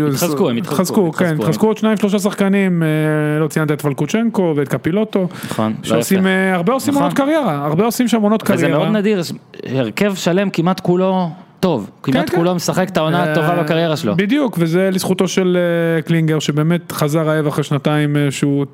התחזקו, הם התחזקו, כן, התחזקו. עוד שניים שלושה שחקנים, אה, לא ציינת את פלקוצ'נקו ואת קפילוטו, נכון, לא שעושים. אה, הרבה עושים נכון. עונות קריירה, הרבה עושים שם עונות וזה קריירה. מאוד נדיר, הרכב שלם כמעט כולו טוב. כמעט כן. כולו משחק את העונה אה, הטובה בקריירה שלו. בדיוק, וזה לזכותו של אה, קלינגר, שבאמת חזר רעב אחרי שנתיים אה, שהוא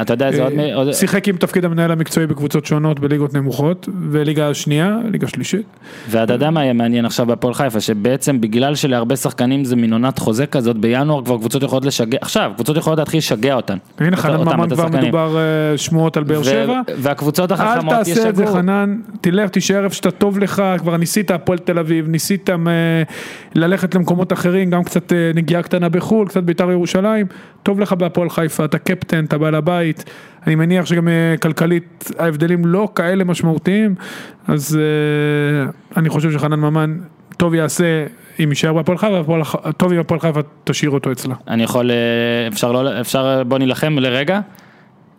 אתה יודע, זה עוד... שיחק עם תפקיד המנהל המקצועי בקבוצות שונות בליגות נמוכות, וליגה שנייה, ליגה שלישית. ואתה יודע מה יהיה מעניין עכשיו בהפועל חיפה, שבעצם בגלל שלהרבה שחקנים זה מין עונת חוזה כזאת, בינואר כבר קבוצות יכולות לשגע, עכשיו, קבוצות יכולות להתחיל לשגע אותן. הנה חנן ממן כבר. מדובר אה, שמועות על באר שבע. והקבוצות אל החכמות תעשה את זה ישגעו. חנן, תלך, תישאר איפה שאתה טוב לך, כבר ניסית הפועל תל אביב, ניסית אה, ללכת למקומות אחרים, גם קצת אה, נגיעה קטנה בחו"ל, קצת בית"ר ירושלים, טוב לך בהפועל חיפה, אתה קפטן, אתה בעל הבית, אני מניח שגם אה, כלכלית ההבדלים לא כאלה משמעותיים, אז אני חושב שחנן ממן טוב יעשה אם יישאר בהפועל חיפה, טוב אם הפועל חיפה תשאיר אותו אצלה. אני יכול, אפשר לא, אפשר, בוא נילחם לרגע.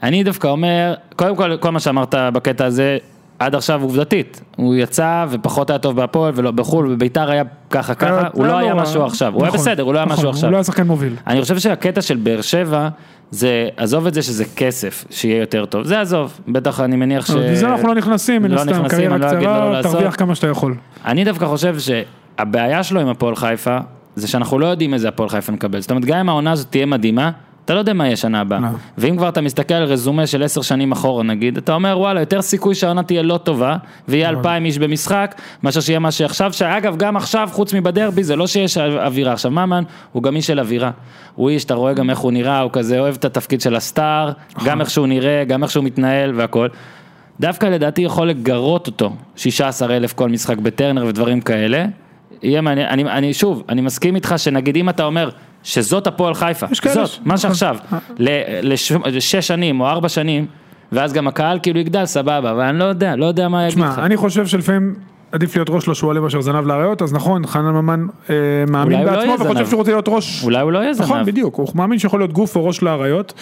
אני דווקא אומר, קודם כל, כל מה שאמרת בקטע הזה, עד עכשיו עובדתית, הוא יצא ופחות היה טוב בהפועל ולא בחו"ל, בביתר היה ככה ככה, הוא לא היה רע. משהו עכשיו, הוא היה נכון, בסדר, הוא לא היה נכון, משהו עכשיו. הוא לא היה שחקן מוביל. אני חושב שהקטע של באר שבע, זה, עזוב את זה שזה כסף, שיהיה יותר טוב, זה עזוב, בטח אני מניח ש... לזה אנחנו לא נכנסים, מן לא הסתם, קריירה אני לא לא קצרה. תרוויח כמה שאתה יכול. אני דווקא חושב שהבעיה שלו עם הפועל חיפה, זה שאנחנו לא יודעים איזה הפועל חיפה נקבל. זאת אומרת, גם אם העונה הזאת תהיה מדהימה, אתה לא יודע מה יהיה שנה הבאה. לא. ואם כבר אתה מסתכל על רזומה של עשר שנים אחורה נגיד, אתה אומר וואלה, יותר סיכוי שהעונה תהיה לא טובה, ויהיה נכון. אלפיים איש במשחק, מאשר שיהיה מה שעכשיו, שאגב, גם עכשיו, חוץ מבדרבי, זה לא שיש אווירה. עכשיו, ממן הוא גם איש של אווירה. הוא איש, אתה רואה גם איך הוא נראה, הוא כזה אוהב את התפקיד של הסטאר, נכון. גם איך שהוא נראה, גם איך שהוא מתנהל והכל. דווקא לדעתי יכול לגרות אותו 16 אלף כל משחק בטרנר ודברים כאלה. יהיה מעניין, אני, אני שוב, אני מסכים איתך שנגיד אם אתה אומר שזאת הפועל חיפה, זאת, ש- מה נכון. שעכשיו, לש- לשש שנים או ארבע שנים, ואז גם הקהל כאילו יגדל סבבה, אבל אני לא יודע, לא יודע מה יגיד לך. אני חושב שלפעמים עדיף להיות ראש לשועלים מאשר זנב לאריות, אז נכון, חנן ממן אה, מאמין לא בעצמו יהיה וחושב. שהוא רוצה להיות ראש... אולי הוא לא יהיה נכון, זנב. בדיוק, הוא מאמין שיכול להיות גוף או ראש לאריות,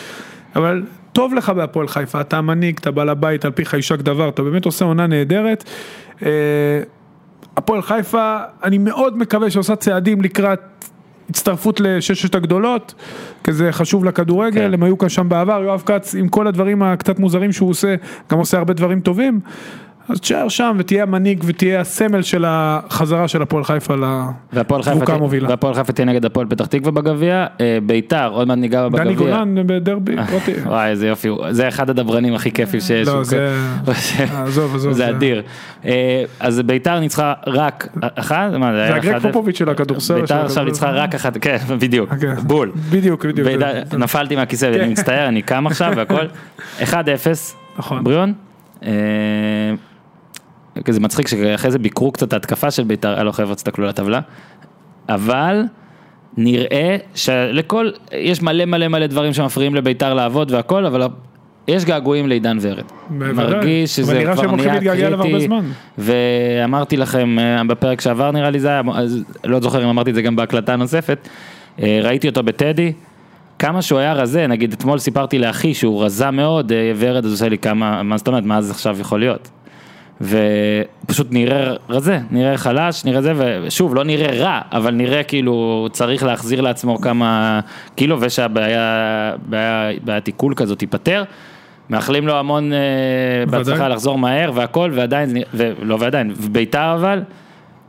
אבל טוב לך בהפועל חיפה, אתה המנהיג, אתה בעל הבית, על פיך יישק דבר, אתה באמת עושה עונה נהדרת. אה, הפועל חיפה, אני מאוד מקווה שעושה צעדים לקראת הצטרפות לששת הגדולות, כי זה חשוב לכדורגל, כן. הם היו כאן שם בעבר, יואב כץ עם כל הדברים הקצת מוזרים שהוא עושה, גם עושה הרבה דברים טובים. אז תשאר שם ותהיה המנהיג ותהיה הסמל של החזרה של הפועל חיפה תה- המובילה. והפועל חיפה תהיה נגד הפועל פתח תקווה בגביע, אה, ביתר, עוד מעט ניגע בה דני בגביע. גולן בדרבי פרטי. וואי איזה יופי, זה אחד הדברנים הכי כיפים שיש. לא, זה- עזוב, עזוב, זה זה- אדיר. אה, אז ביתר ניצחה רק אחת, מה זה זה היה הגרג אחד- פופוביץ' של הכדורסל. ביתר עכשיו. ניצחה רק אחת, כן, בדיוק, אוקיי. בול. בדיוק, בדיוק. זה- נפלתי מהכיסא, אני מצטער, אני קם עכשיו והכל. 1-0, נכון. בריאון. זה מצחיק שאחרי זה ביקרו קצת ההתקפה של ביתר, הלו חבר'ה, תסתכלו על הטבלה. אבל נראה שלכל, יש מלא מלא מלא דברים שמפריעים לביתר לעבוד והכל, אבל יש געגועים לעידן ורד. בוודאי. מרגיש שזה אבל נראה כבר שהם הולכים נהיה להתגעגע קריטי. זמן. ואמרתי לכם אה, בפרק שעבר נראה לי זה היה, לא זוכר אם אמרתי את זה גם בהקלטה נוספת, אה, ראיתי אותו בטדי, כמה שהוא היה רזה, נגיד אתמול סיפרתי לאחי שהוא רזה מאוד, אה, ורד אז עושה לי כמה, מה זאת אומרת, מה זה עכשיו יכול להיות? ופשוט נראה רזה, נראה חלש, נראה זה, ושוב, לא נראה רע, אבל נראה כאילו צריך להחזיר לעצמו כמה קילו, ושהבעיה, בעיה, בעיית עיכול כזאת תיפתר. מאחלים לו המון אה, בהצלחה. לחזור מהר והכל, ועדיין, ולא ועדיין, וביתר אבל,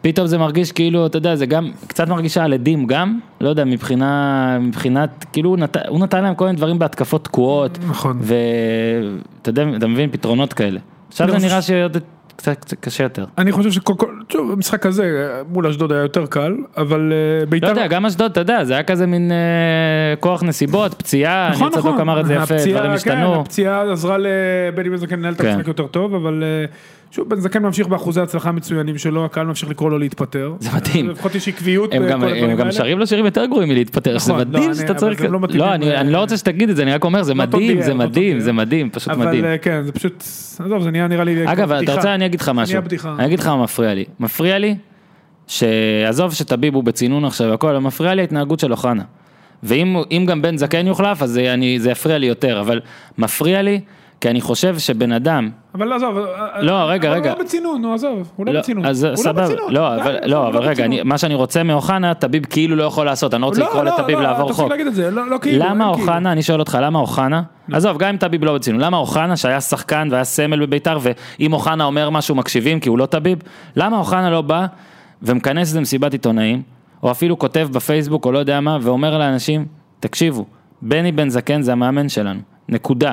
פתאום זה מרגיש כאילו, אתה יודע, זה גם, קצת מרגישה על עדים גם, לא יודע, מבחינה, מבחינת, כאילו הוא נת- הוא נתן להם כל מיני דברים בהתקפות תקועות, נכון. ואתה יודע, אתה מבין, פתרונות כאלה. עכשיו זה נראה שעוד קצת קצת קשה יותר. אני חושב שקודם כל, שוב, המשחק הזה מול אשדוד היה יותר קל, אבל אה, לא ביתר... יודע, גם אשדוד, אתה יודע, זה היה כזה מין אה, כוח נסיבות, פציעה, נכון, צדוק נכון. אמר את זה יפה, הפציעה, דברים כן, השתנו. הפציעה עזרה לבני זקן לנהל את כן. המשחק יותר טוב, אבל אה, שוב, בן זקן ממשיך באחוזי הצלחה המצוינים שלו, הקהל ממשיך לקרוא לו להתפטר. זה מדהים. לפחות יש עקביות הם בכל גם, הם גם. שרים לו שירים יותר גרועים מלהתפטר, נכון, לא, מדהים אני- שאתה אבל צריך, זה לא לא, אני אני לא רוצה שתגיד את זה, אני רק אומר, זה לא מדהים, זה לא מדהים. זה מדהים, פשוט אבל מדהים. אה, כן, זה פשוט, עזוב, זה נהיה נראה לי אגב, אתה. רוצה, אני אגיד לך משהו. אני אגיד לך מה מפריע לי. מפריע לי, שעזוב שטביב הוא בצינון עכשיו אבל מפריע לי ההתנהגות של אוחנה. ואם אם גם בן זקן יוחלף, אז זה, זה יפריע לי יותר, אבל מפריע לי, כי אני חושב שבן אדם, אבל עזוב, אה, לא, אה, רגע, אבל רגע. הוא לא בצינון, נו עזוב, הוא לא לא, בצינון. אז הוא לא סבבה, בצינון. לא, די, אבל, עזוב, לא, הוא אבל רגע, בצינון. אני, מה שאני רוצה מאוחנה, טביב כאילו לא יכול לעשות, אני לא רוצה לא, לקרוא לא, לטביב לא, לעבור אתה חוק. זה, לא לא כאילו. למה אין כאילו. אוחנה, אני שואל אותך, למה אוחנה, עזוב, גם אם טביב לא בצינון, למה אוחנה שהיה שחקן והיה סמל בביתר, ואם אוחנה אומר משהו מקשיבים כי הוא לא טביב, למה אוחנה לא בא ומכנס איזה מסיבת עיתונאים, או אפילו כותב בפייסבוק או לא יודע מה, ואומר לאנשים, תקשיבו, בני בן זקן זה המאמן שלנו, נקודה.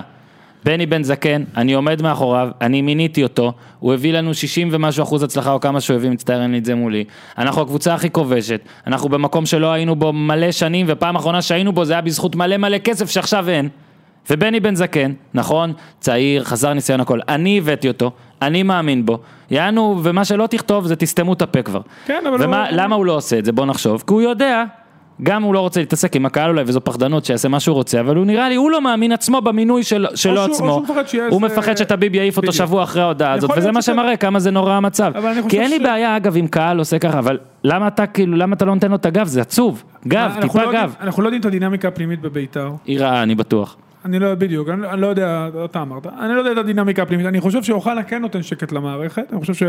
בני בן זקן, אני עומד מאחוריו, אני מיניתי אותו, הוא הביא לנו 60 ומשהו אחוז הצלחה או כמה שהוא הביא, מצטער אין לי את זה מולי. אנחנו הקבוצה הכי כובשת, אנחנו במקום שלא היינו בו מלא שנים, ופעם אחרונה שהיינו בו זה היה בזכות מלא מלא כסף שעכשיו אין. ובני בן זקן, נכון, צעיר, חזר ניסיון הכל, אני הבאתי אותו, אני מאמין בו, יענו, ומה שלא תכתוב זה תסתמו את הפה כבר. כן, אבל ומה, הוא- למה הוא לא עושה את זה? בוא נחשוב, כי הוא יודע, גם הוא לא רוצה להתעסק עם הקהל אולי, וזו פחדנות שיעשה מה שהוא רוצה, אבל הוא נראה לי, הוא לא מאמין עצמו במינוי של, שלו שהוא- עצמו. מפחד שיהיה הוא מפחד שטביב יעיף אותו. שבוע אחרי ההודעה הזאת, וזה מה שמראה כמה זה נורא המצב. כי אין לי ש- בעיה, אגב, אם קהל עושה ככה, אבל למה אתה כאילו, למה אתה לא נותן לו את הגב? זה עצוב. גב, טיפה לא גב. אנחנו לא יודעים את הדינמיקה הפנימית בביתר. היא רעה, אני בטוח. אני לא, בדיוק, אני, אני לא יודע, אתה אמרת, אני לא יודע את הדינמיקה הפנימית, אני חושב שאוחנה כן נותן שקט למערכת, אני חושב ש...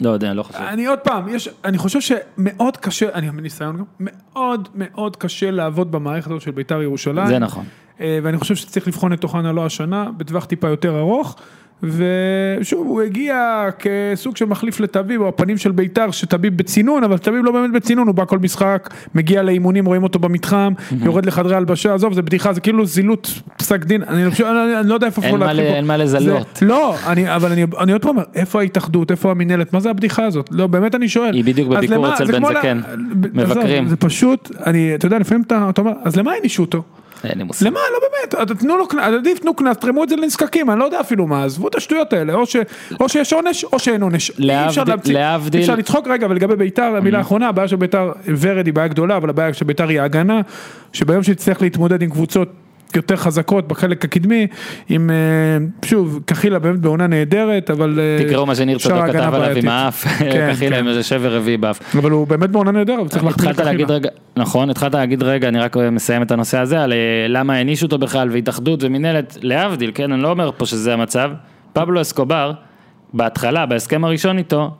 לא יודע, לא חושב. אני עוד פעם, יש, אני חושב שמאוד קשה, אני מניסיון גם, מאוד מאוד קשה לעבוד במערכת הזאת של בית"ר ירושלים. זה נכון. אה, ואני חושב שצריך לבחון את אוחנה לא השנה, בטווח טיפה יותר ארוך. ושוב, הוא הגיע כסוג של מחליף לטביב, או הפנים של בית"ר, שטביב בצינון, אבל טביב לא באמת בצינון, הוא בא כל משחק, מגיע לאימונים, רואים אותו במתחם, יורד לחדרי הלבשה, עזוב, זה בדיחה, זה כאילו זילות פסק דין, אני, חושב- אני, אני לא יודע איפה אין מה להתחיל ל- פה. אין מה לזלות. זה, לא, אני, אבל אני, אני עוד פעם אומר, איפה ההתאחדות, איפה המינהלת, מה זה הבדיחה הזאת? לא, באמת אני שואל. היא בדיוק בביקור אצל בן זקן. מבקרים. זה פשוט, אני, אתה יודע, לפעמים אתה אומר, אז למה הענישו אותו? אין לי מושג. למה? לא באמת, תנו לו קנס, עדיף תנו קנס, תרמו את זה לנזקקים, אני לא יודע אפילו מה, עזבו את השטויות האלה, או, ש, או שיש עונש או שאין עונש. להבדיל- אי אפשר לצחוק רגע, ולגבי ביתר, המילה האחרונה, הבעיה של ביתר, ורד היא בעיה גדולה, אבל הבעיה של ביתר היא ההגנה, שביום שתצטרך להתמודד עם קבוצות יותר חזקות בחלק הקדמי, עם, אה, שוב, קחילה באמת בעונה נהדרת, אבל... אה, תקראו מה שניר צדוק ההגנה כתב עליו עם. האף, כן, קחי כן. להם איזה שבר רביעי באף. אבל הוא באמת בעונה נהדרת, וצריך להחמיא התחלת להגיד לקחילה. נכון, התחלת להגיד רגע, אני רק מסיים את הנושא הזה, על אה, למה הענישו אותו בכלל, והתאחדות ומינהלת, להבדיל, כן, אני לא אומר פה שזה המצב, פבלו אסקובר, בהתחלה, בהסכם הראשון איתו,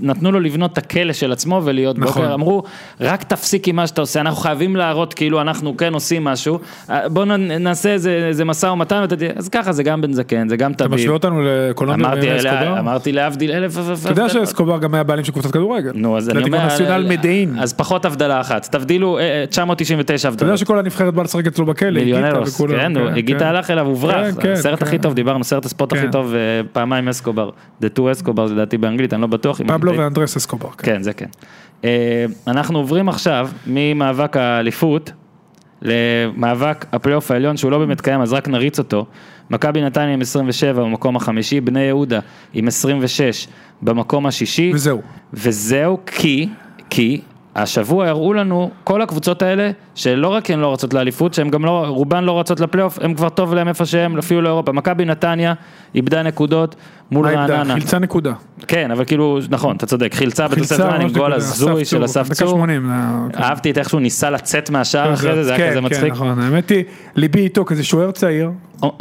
נתנו לו לבנות את הכלא של עצמו ולהיות נכון. בוקר, אמרו, רק תפסיק עם מה שאתה עושה, אנחנו חייבים להראות כאילו אנחנו כן עושים משהו, אה, בוא נעשה איזה, איזה משא ומתן, אז ככה זה גם בן זקן, זה גם אתה תביב, משווה אותנו לקולומביה אמרתי, ואסקובר? אמרתי להבדיל אלף, אתה יודע שאסקובר גם היה בעלים של קבוצת כדורגל. נו, אז אני אומר, נציונל מדעין. אז פחות הבדלה אחת, תבדילו אה, אה, 999 אתה יודע הבדלות. שכל הנבחרת באה לשחק אצלו בכלא, מיליונרוס, כן, הוא- הגיטה הלך אליו, הוברח, כן, כן, הסרט כן. הכי טוב, דיברנו, סרט הספורט הכי כן. טוב, אה, פעמיים אסקובר, The two זה לדעתי באנגלית, אני לא בטוח. אם פבלו ואנדרס אסקובר. כן. זה כן. אה, אנחנו עוברים עכשיו ממאבק האליפות למאבק הפלייאוף העליון שהוא לא באמת קיים, אז רק נריץ אותו. מכבי נתניה עם 27 במקום החמישי, בני יהודה עם 26 במקום השישי. וזהו. וזהו כי, כי השבוע הראו לנו כל הקבוצות האלה שלא רק הן לא רוצות לאליפות, שהן גם לא, רובן לא רצות לפלייאוף, הם כבר טוב להם איפה שהם, אפילו לאירופה. מכבי נתניה איבדה נקודות מול? רעננה. חילצה נקודה. כן, אבל כאילו, נכון, אתה צודק, חילצה בתוספת זמן עם גול. הזוי של אסף צור. 80, זה- כן. אהבתי את איך שהוא ניסה לצאת מהשער אחרי זה, זה היה כן, כזה כן, מצחיק. נכון, האמת היא, ליבי איתו כזה שוער צעיר.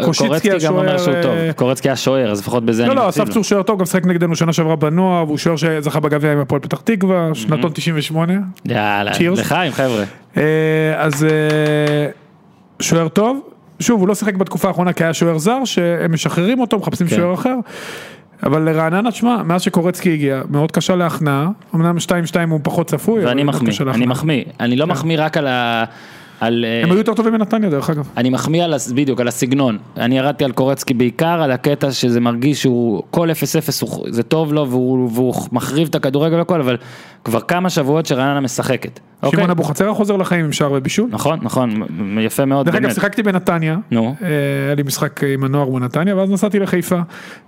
קורצקי גם אומר שהוא טוב, אה, קורצקי היה שוער, אז לפחות בזה אני לא, לא, אסף. צור שוער טוב, גם שחק נגדנו שנה שעברה בנוער, והוא שוער שזכה בגביע עם הפועל פתח תקווה, שנתון 98. יאללה. לחיים חבר'ה. אה, אז אה, שוער טוב, שוב, הוא לא שיחק בתקופה האחרונה כי היה שוער זר, שהם משחררים אותו, מחפשים כן. שוער אחר. אבל לרעננה, תשמע, מאז שקורצקי הגיע, מאוד קשה להכנעה, אמנם 2-2 הוא פחות צפוי, ואני מחמיא, אני. מחמיא, אני לא מחמיא רק על ה... על, אה, הם היו יותר טובים מנתניה דרך אגב. אני מחמיא על, בדיוק, על הסגנון. אני ירדתי על קורצקי בעיקר, על הקטע שזה מרגיש שהוא, כל 0-0 הוא- זה טוב לו והוא, והוא מחריב את הכדורגל והכל, אבל כבר כמה שבועות שרעננה משחקת. אוקיי? שמעון אבוחצירא חוזר לחיים עם שער ובישול. נכון, נכון, יפה מאוד, דרך אגב. שיחקתי בנתניה, נו. אה, היה לי משחק עם הנוער בנתניה, ואז נסעתי לחיפה,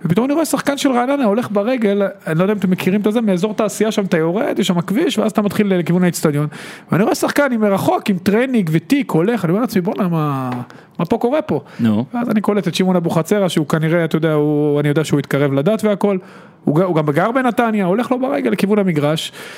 ופתאום אני רואה שחקן של רעננה הולך ברגל, אני לא יודע אם אתם מכירים את זה, מאזור תעשייה שם אתה יורד, יש שם כביש, ואז אתה מתחיל לכיוון האצטדיון, ואני רואה שחקן עם מרחוק, עם טרנינג ותיק, הולך, אני אומר לעצמי, בואנה, מה, מה פה קורה פה? נו. ואז אני קולט את שמעון אבוחצירה, שהוא כנראה, אתה יודע, הוא, אני יודע שהוא התקרב לדת והכל, הוא, הוא גם גר בנתניה, הולך לו ברגל לכיוון המגרש.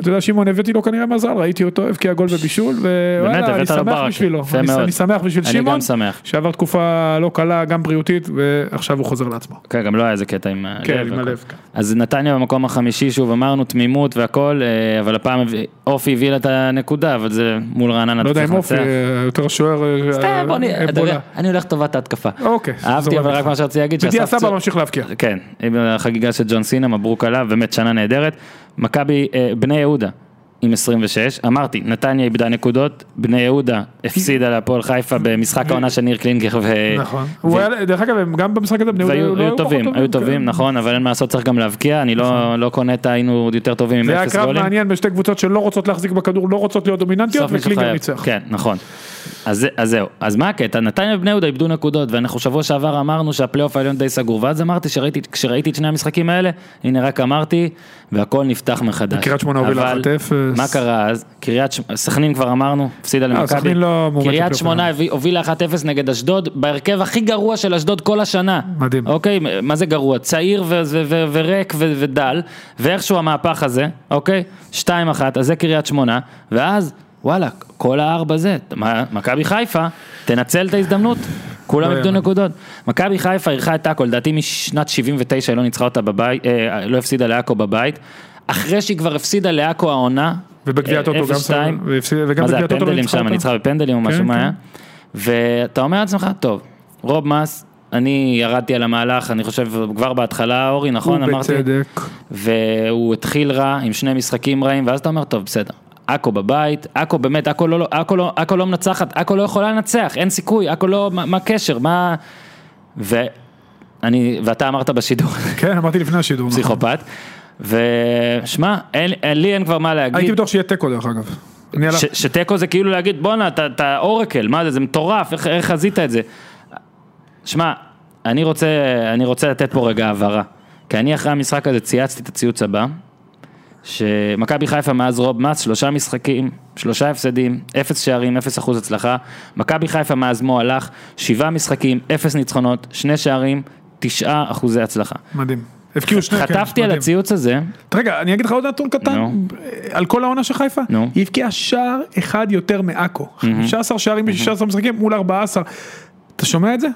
אתה יודע, שמעון, הבאתי לו כנראה מזל, ראיתי אותו, הבקיע גול ובישול, ווואלה, אני שמח. בשבילו. אני, שמח בשביל שמעון. שעבר תקופה לא קלה, גם בריאותית, ועכשיו הוא חוזר לעצמו. כן, גם לא היה איזה קטע עם הלב. כן. הלב, כן. אז נתניה במקום החמישי, שוב אמרנו תמימות והכל, אה, אבל הפעם אופי הביא לה את הנקודה, אבל זה מול רעננה. לא יודע אם אופי. אה, יותר שוער, אה, סתם, אני הולך לטובת ההתקפה. אוקיי. אהבתי, אבל רק. מה שרציתי להגיד, שאסף סבא ממשיך להבקיע. כן, עם החגיגה של ג'ון סינה, מברוק עליו, באמת שנה נהדרת. מכבי, אה, בני יהודה עם 26, אמרתי, נתניה איבדה נקודות, בני יהודה הפסידה להפועל חיפה במשחק העונה של ניר קלינגר, ו... נכון. הוא היה, דרך אגב, גם במשחק הזה, בני יהודה והיו לא היו טובים, פחות היו טובים, כן. נכון, אבל אין מה לעשות, צריך גם להבקיע, אני לא לא קונה את היינו עוד יותר טובים עם זה היה אפס קרב גולים. מעניין בין שתי קבוצות שלא רוצות להחזיק בכדור, לא רוצות להיות דומיננטיות, וקלינגר. ניצח. כן, נכון. אז אז זהו, אז מה הקטע? נתניה ובני יהודה איבדו נקודות, ואנחנו שבוע שעבר אמרנו שהפלייאוף העליון די סגור, ואז אמרתי שראיתי, כשראיתי את שני המשחקים האלה, הנה רק אמרתי, והכל נפתח מחדש. וקריית שמונה הובילה אבל 1-0. מה קרה אז? קריית סכנין כבר אמרנו, הפסידה למכבי. סכנין לא קריית שמונה הובילה 1-0 נגד אשדוד, בהרכב הכי גרוע של אשדוד כל השנה. מדהים. אוקיי, מה זה גרוע? צעיר וריק ודל, ואיכשהו המהפך הזה, אוקיי? 2-1, אז זה קריית שמונה, ואז, וואלה, כל הארבע זה, מכבי חיפה, תנצל את ההזדמנות. כולם לא איבדו יאמן. נקודות. מכבי חיפה אירחה את עכו, לדעתי משנת 79 היא לא ניצחה אותה בבית, אה, לא הפסידה לעכו בבית. אחרי שהיא כבר הפסידה לעכו העונה, ובגביע אה, הטוטו גם 0-2. סבבה, והפסיד- וגם מה זה בגביע הטוטו לא ניצחה שם, אותה. ניצחה בפנדלים או כן, משהו מה כן. היה. ואתה אומר לעצמך, טוב, רוב מס, אני ירדתי על המהלך, אני חושב כבר בהתחלה, אורי, נכון, אמרתי? ובצדק. והוא התחיל רע עם שני משחקים רעים, ואז אתה אומר, טוב, בסדר. עכו בבית, עכו באמת, עכו לא, עכו לא, עכו לא מנצחת, עכו לא יכולה לנצח, אין סיכוי, עכו לא, מה, מה הקשר, מה... ואני, ואתה אמרת בשידור, כן, אמרתי לפני השידור. נכון. פסיכופת, ושמע, לי אין כבר מה הייתי להגיד, בטוח שיהיה תיקו דרך אגב. שתיקו זה כאילו להגיד, בואנה, אתה, אורקל, מה זה, זה מטורף, איך, איך חזית את זה? שמע, אני רוצה, אני רוצה לתת פה רגע הבהרה, כי אני אחרי המשחק הזה צייצתי את הציוץ הבא, שמכבי חיפה מאז רוב מס, שלושה משחקים, שלושה הפסדים, אפס שערים, אפס אחוז הצלחה, מכבי חיפה מאז מו הלך, שבעה משחקים, אפס ניצחונות, שני שערים, תשעה אחוזי הצלחה. מדהים. הבקיעו שני, כן, חטפתי על מדהים. הציוץ הזה, רגע, אני אגיד לך עוד נתון קטן. על כל העונה של חיפה, נו. היא הבקיעה שער אחד יותר מעכו, 15 שערים ב-16 משחקים מול 14, אתה שומע את זה?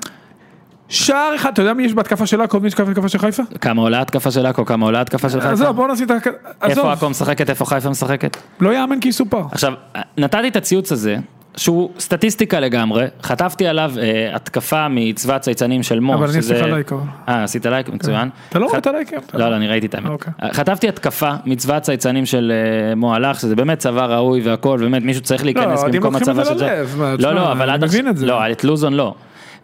שער אחד, אתה יודע מי יש בהתקפה של עכו ומי יש בהתקפה של חיפה? כמה עולה התקפה של עכו, כמה עולה התקפה של חיפה, עזוב, בוא נשים את ה... איפה עזוב, עכו משחקת, איפה חיפה משחקת. לא יאמן כי יסופר. עכשיו, נתתי את הציוץ הזה, שהוא סטטיסטיקה לגמרי, חטפתי עליו אה, התקפה מצבא הצייצנים של מו, אבל אני אעשה לך לייק. אה, עשית לייק, מצוין. אתה לא רואה את הלייקים? לא, לא, אני ראיתי את האמת. אוקיי. חטפתי התקפה מצבא הצייצנים של אה, מו הלך, שזה באמת צבא ראוי והכל, באמת מישהו צריך להיכנס האוהדים במקום הצבא זה של מה, לא, לא, אבל עד עכשיו, זה. לא, את לוזון לא.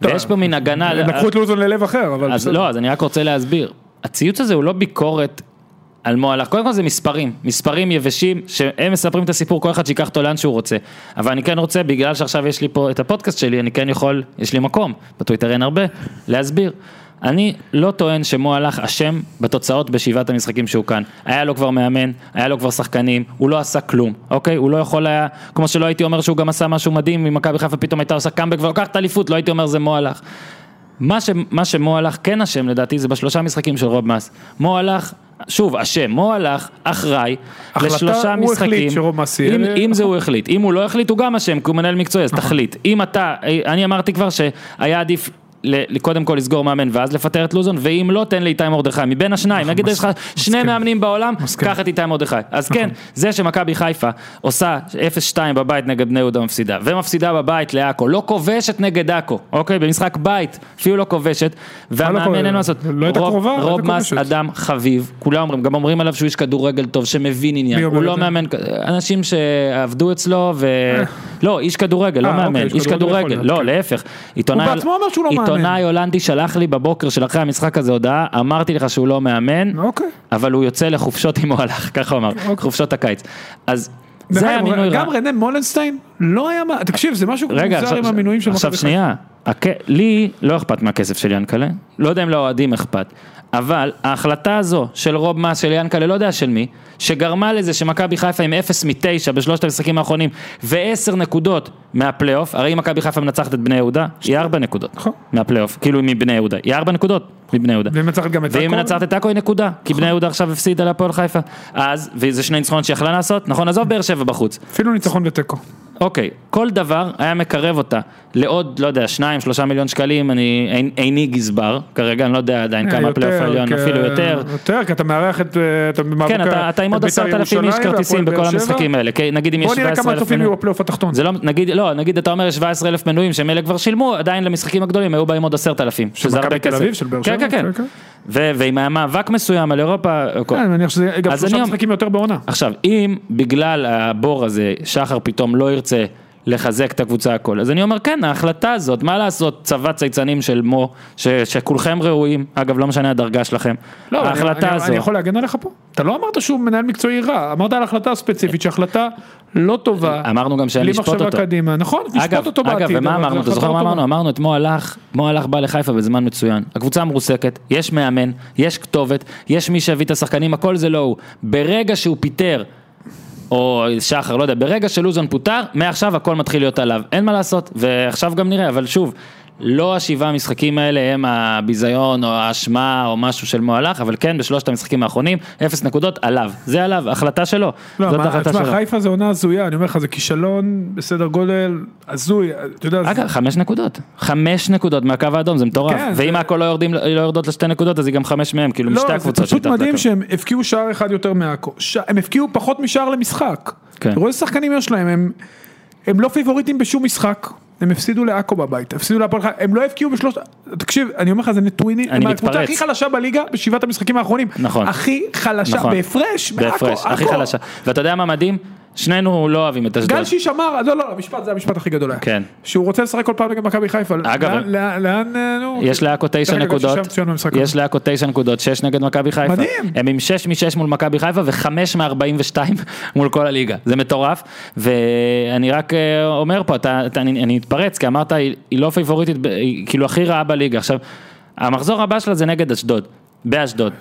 ויש פה מין הגנה, לקחו את לוזון ללב אחר, אבל אז. לא, אז אני רק רוצה להסביר. הציוץ הזה הוא לא ביקורת על מו הלך, קודם כל זה מספרים, מספרים יבשים, שהם מספרים את הסיפור, כל אחד שיקח אותו לאן שהוא רוצה. אבל אני כן רוצה, בגלל שעכשיו יש לי פה את הפודקאסט שלי, אני כן יכול, יש לי מקום, בטוויטר אין הרבה, להסביר. אני לא טוען שמו הלך אשם בתוצאות בשבעת המשחקים שהוא כאן. היה לו כבר מאמן, היה לו כבר שחקנים, הוא לא עשה כלום, אוקיי? הוא לא יכול היה, כמו שלא הייתי אומר שהוא גם עשה משהו מדהים, אם מכבי חיפה פתאום הייתה עושה קאמבק ולוקחת אליפות, לא הייתי אומר זה מו הלך. מה, ש, מה שמו הלך כן אשם לדעתי זה בשלושה משחקים של רוב מס. מו הלך, שוב, אשם, מו הלך, אחראי, לשלושה הוא משחקים. החליט שרוב מס יהיה- אם, אם זה הוא החליט, אם הוא לא החליט הוא גם אשם, כי הוא מנהל מקצועי, אז תחליט. אם אתה, אני אמרתי כבר שהיה עדיף. קודם כל לסגור מאמן ואז לפטר את לוזון, ואם לא תן לי איתי מרדכי, מבין השניים, נגיד יש לך שני מאמנים בעולם. קח את איתי מרדכי. אז כן, זה שמכבי חיפה עושה 0-2 בבית נגד בני יהודה מפסידה, ומפסידה בבית לעכו, לא כובשת נגד עכו, אוקיי? במשחק בית, אפילו לא כובשת, לא והמאמן? אין מה לעשות. לא הייתה רוב- קרובה, רוב הייתה מס. אדם חביב, כולם אומרים, גם אומרים עליו שהוא איש כדורגל טוב, שמבין עניין, אומר הוא לא? מאמן, אנשים שעבדו אצלו, ו... לא, איש כדורגל, לא אה, מאמן, אוקיי, איש כדורגל לא, כן. להפך. עיתונאי- בעצמו אמר שהוא לא מאמן. עיתונאי הולנדי שלח לי בבוקר של אחרי המשחק הזה הודעה, אמרתי לך שהוא לא מאמן, אוקיי. אבל הוא יוצא לחופשות אם הוא הלך, ככה הוא אמר, חופשות הקיץ. אז זה היה מינוי רע. גם רנה מולנשטיין לא היה מה, תקשיב זה משהו רגע, מוזר עכשיו, עם המינויים של עכשיו מכבי שנייה, הכ... לי לא אכפת מהכסף של ינקלה, לא יודע אם לאוהדים אכפת, אבל ההחלטה הזו של רוב מס של ינקלה, לא יודע של מי, שגרמה לזה שמכבי חיפה עם 0 מ-9 בשלושת המשחקים האחרונים ו-10 נקודות מהפלייאוף, הרי אם מכבי חיפה מנצחת את בני יהודה, היא 4 נקודות נכון. מהפלייאוף, כאילו מבני יהודה, היא 4 נקודות מבני יהודה. והיא מנצחת גם את ואם עכו. מנצחת את עכו היא נקודה, כי בני יהודה עכשיו הפסידה להפועל חיפה. אז, וזה שני ניצחונות שיכלה לעשות, נכון, עזוב באר שבע בחוץ. אפילו ניצחון ותיקו. אוקיי, כל דבר היה מקרב אותה לעוד, לא יודע, שניים, שלושה מיליון שקלים, אני אין- איני גזבר, כרגע אני לא יודע עדיין כמה יותר, הפלייאוף העליון, כי- אפילו יותר. יותר, כי אתה מארח את... אה, אתה במאבק כן, אתה, אתה עם עוד בית"ר עשרת אלפים איש כרטיסים בכל שבע. המשחקים האלה, כי נגיד אם יש בוא נראה 17 כמה אלף צופים יהיו מנויים. בפלייאוף התחתון. זה לא, נגיד, לא, נגיד אתה אומר יש 17 אלף מנויים שהם אלה כבר שילמו, עדיין למשחקים הגדולים היו באים עוד 10,000, שזה הרבה כסף. אביב, של באר כן, כן, כן. כן. ו- ועם היה מאבק מסוים על אירופה. כן, אני מניח שזה גם שלושה משחקים יותר בעונה. עכשיו, אם בגלל הבור הזה, שחר פתאום לא ירצה לחזק את הקבוצה הכל, אז אני אומר, כן, ההחלטה הזאת, מה לעשות, צבא צייצנים של מו, ש, שכולכם ראויים, אגב, לא משנה הדרגה שלכם, לא, ההחלטה אני, הזו, אני יכול להגן עליך פה? אתה לא אמרת שהוא מנהל מקצועי רע, אמרת על החלטה ספציפית שהחלטה לא טובה. אמרנו גם שאין בלי לשפוט מחשבה אותו. קדימה, נכון, אגב, נשפוט אותו בעתיד. אגב, ומה אמרנו, אתה זוכר לא מה. אמרנו? אמרנו, את מו הלך, מו הלך בא לחיפה בזמן מצוין. הקבוצה מרוסקת, יש מאמן, יש כתובת, יש מי שהביא את השחקנים, הכל זה לא הוא. ברגע שהוא פיטר, או שחר, לא יודע, ברגע שלוזון פוטר, מעכשיו הכל מתחיל להיות עליו. אין מה לעשות, ועכשיו גם נראה, אבל שוב, לא השבעה המשחקים האלה הם הביזיון או האשמה או משהו של מועלך, אבל כן בשלושת המשחקים האחרונים, אפס נקודות עליו, זה עליו, החלטה שלו, לא, זאת תשמע, שלו. חיפה זה עונה הזויה, אני אומר לך, זה כישלון בסדר גודל הזוי, אתה יודע, זה- אגב, חמש נקודות, חמש נקודות מהקו האדום, זה מטורף, כן, ואם זה- עכו לא יורדים- לא יורדות לשתי נקודות, אז היא גם חמש מהם, כאילו משתי לא, זה הקבוצות פשוט מדהים. שהם הפקיעו שער אחד יותר מעכו, ש- הם הפקיעו פחות משער למשחק. כן. תראו איזה שחקנים יש להם, הם- הם לא פיבוריטים בשום משחק. הם הפסידו לעכו בבית, הפסידו להפועל חיפה, הם לא הפקיעו בשלושת, תקשיב, אני אומר לך זה נתונים, אני הם הקבוצה. הכי חלשה בליגה בשבעת המשחקים האחרונים, נכון. הכי חלשה, נכון. בהפרש, בהפרש, הכי. חלשה, ואתה יודע מה מדהים? שנינו לא אוהבים את אשדוד. גל שיש אמר, לא לא, המשפט זה המשפט הכי גדול היה, כן. שהוא רוצה לשחק כל פעם נגד מכבי חיפה, אגב, לאן- אה, נו, יש לעכו תשע נקודות. יש לעכו תשע נקודות, שש נגד מכבי חיפה. מדהים. הם עם שש משש מול מכבי חיפה וחמש מארבעים ושתיים מול כל הליגה, זה מטורף. ואני רק אה, אומר פה, אתה, אתה, אני, אני אתפרץ, כי אמרת, היא, לא פייבוריטית, היא כאילו הכי רעה בליגה. עכשיו, המחזור הבא שלה זה נגד אשדוד, באשדוד.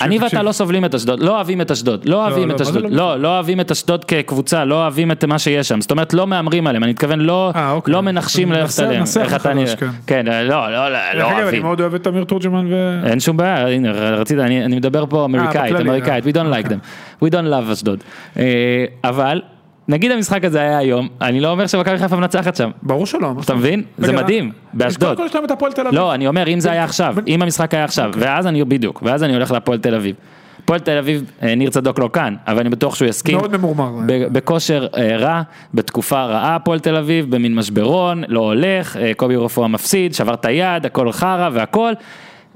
אני. ואתה לא סובלים את אשדוד, לא אוהבים את אשדוד, לא אוהבים לא, את אשדוד, לא לא, לא אוהבים את אשדוד כקבוצה, לא אוהבים את מה שיש שם, זאת אומרת לא מהמרים עליהם, אני מתכוון לא, אה, אוקיי. לא מנחשים ללכת עליהם, איך אתה נראה, כן. כן, לא, לא, לא, לא אגב, אני אוהבים. מאוד אוהב את אמיר תורג'מן ו... אין שום בעיה, הנה רצית, אני, מדבר פה אמריקאית, בכללי, אמריקאית, we don't like them, we don't love אשדוד. אה, אבל, נגיד המשחק הזה היה היום, אני לא אומר שמכבי חיפה מנצחת שם, ברור שלא. אתה מבין? זה מדהים, קודם באשדוד. כל יש להם את הפועל תל אביב. לא, אני אומר, אם זה היה עכשיו, אם המשחק היה עכשיו, ואז אני, בדיוק, ואז אני הולך להפועל תל אביב. הפועל תל אביב, אה, ניר צדוק לא כאן, אבל אני בטוח שהוא יסכים. מאוד ממורמר. בכושר אה, רע, בתקופה רעה הפועל תל אביב, במין משברון, לא הולך, אה, קובי רפואה מפסיד, שבר את היד, הכל חרא והכל,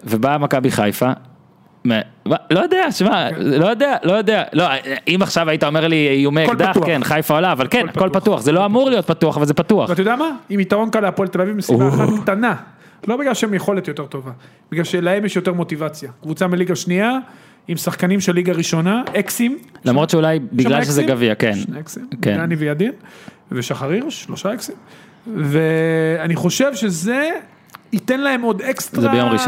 ובאה מכבי חיפה. לא יודע, שמע, לא יודע, לא יודע, לא, אם עכשיו היית אומר לי איומי אקדח. כן, חיפה עולה, אבל כן, הכל פתוח, זה לא אמור להיות פתוח, אבל זה פתוח. ואתה יודע מה? עם יתרון קל להפועל תל אביב מסיבה אחת קטנה. לא בגלל שהם יכולת יותר טובה, בגלל שלהם יש יותר מוטיבציה. קבוצה מליגה שנייה, עם שחקנים של ליגה ראשונה, אקסים. למרות שאולי בגלל שזה? גביע, כן. שני אקסים, כן. דני וידין, ושחר הירש, שלושה אקסים. ואני חושב שזה ייתן להם עוד אקסטרה.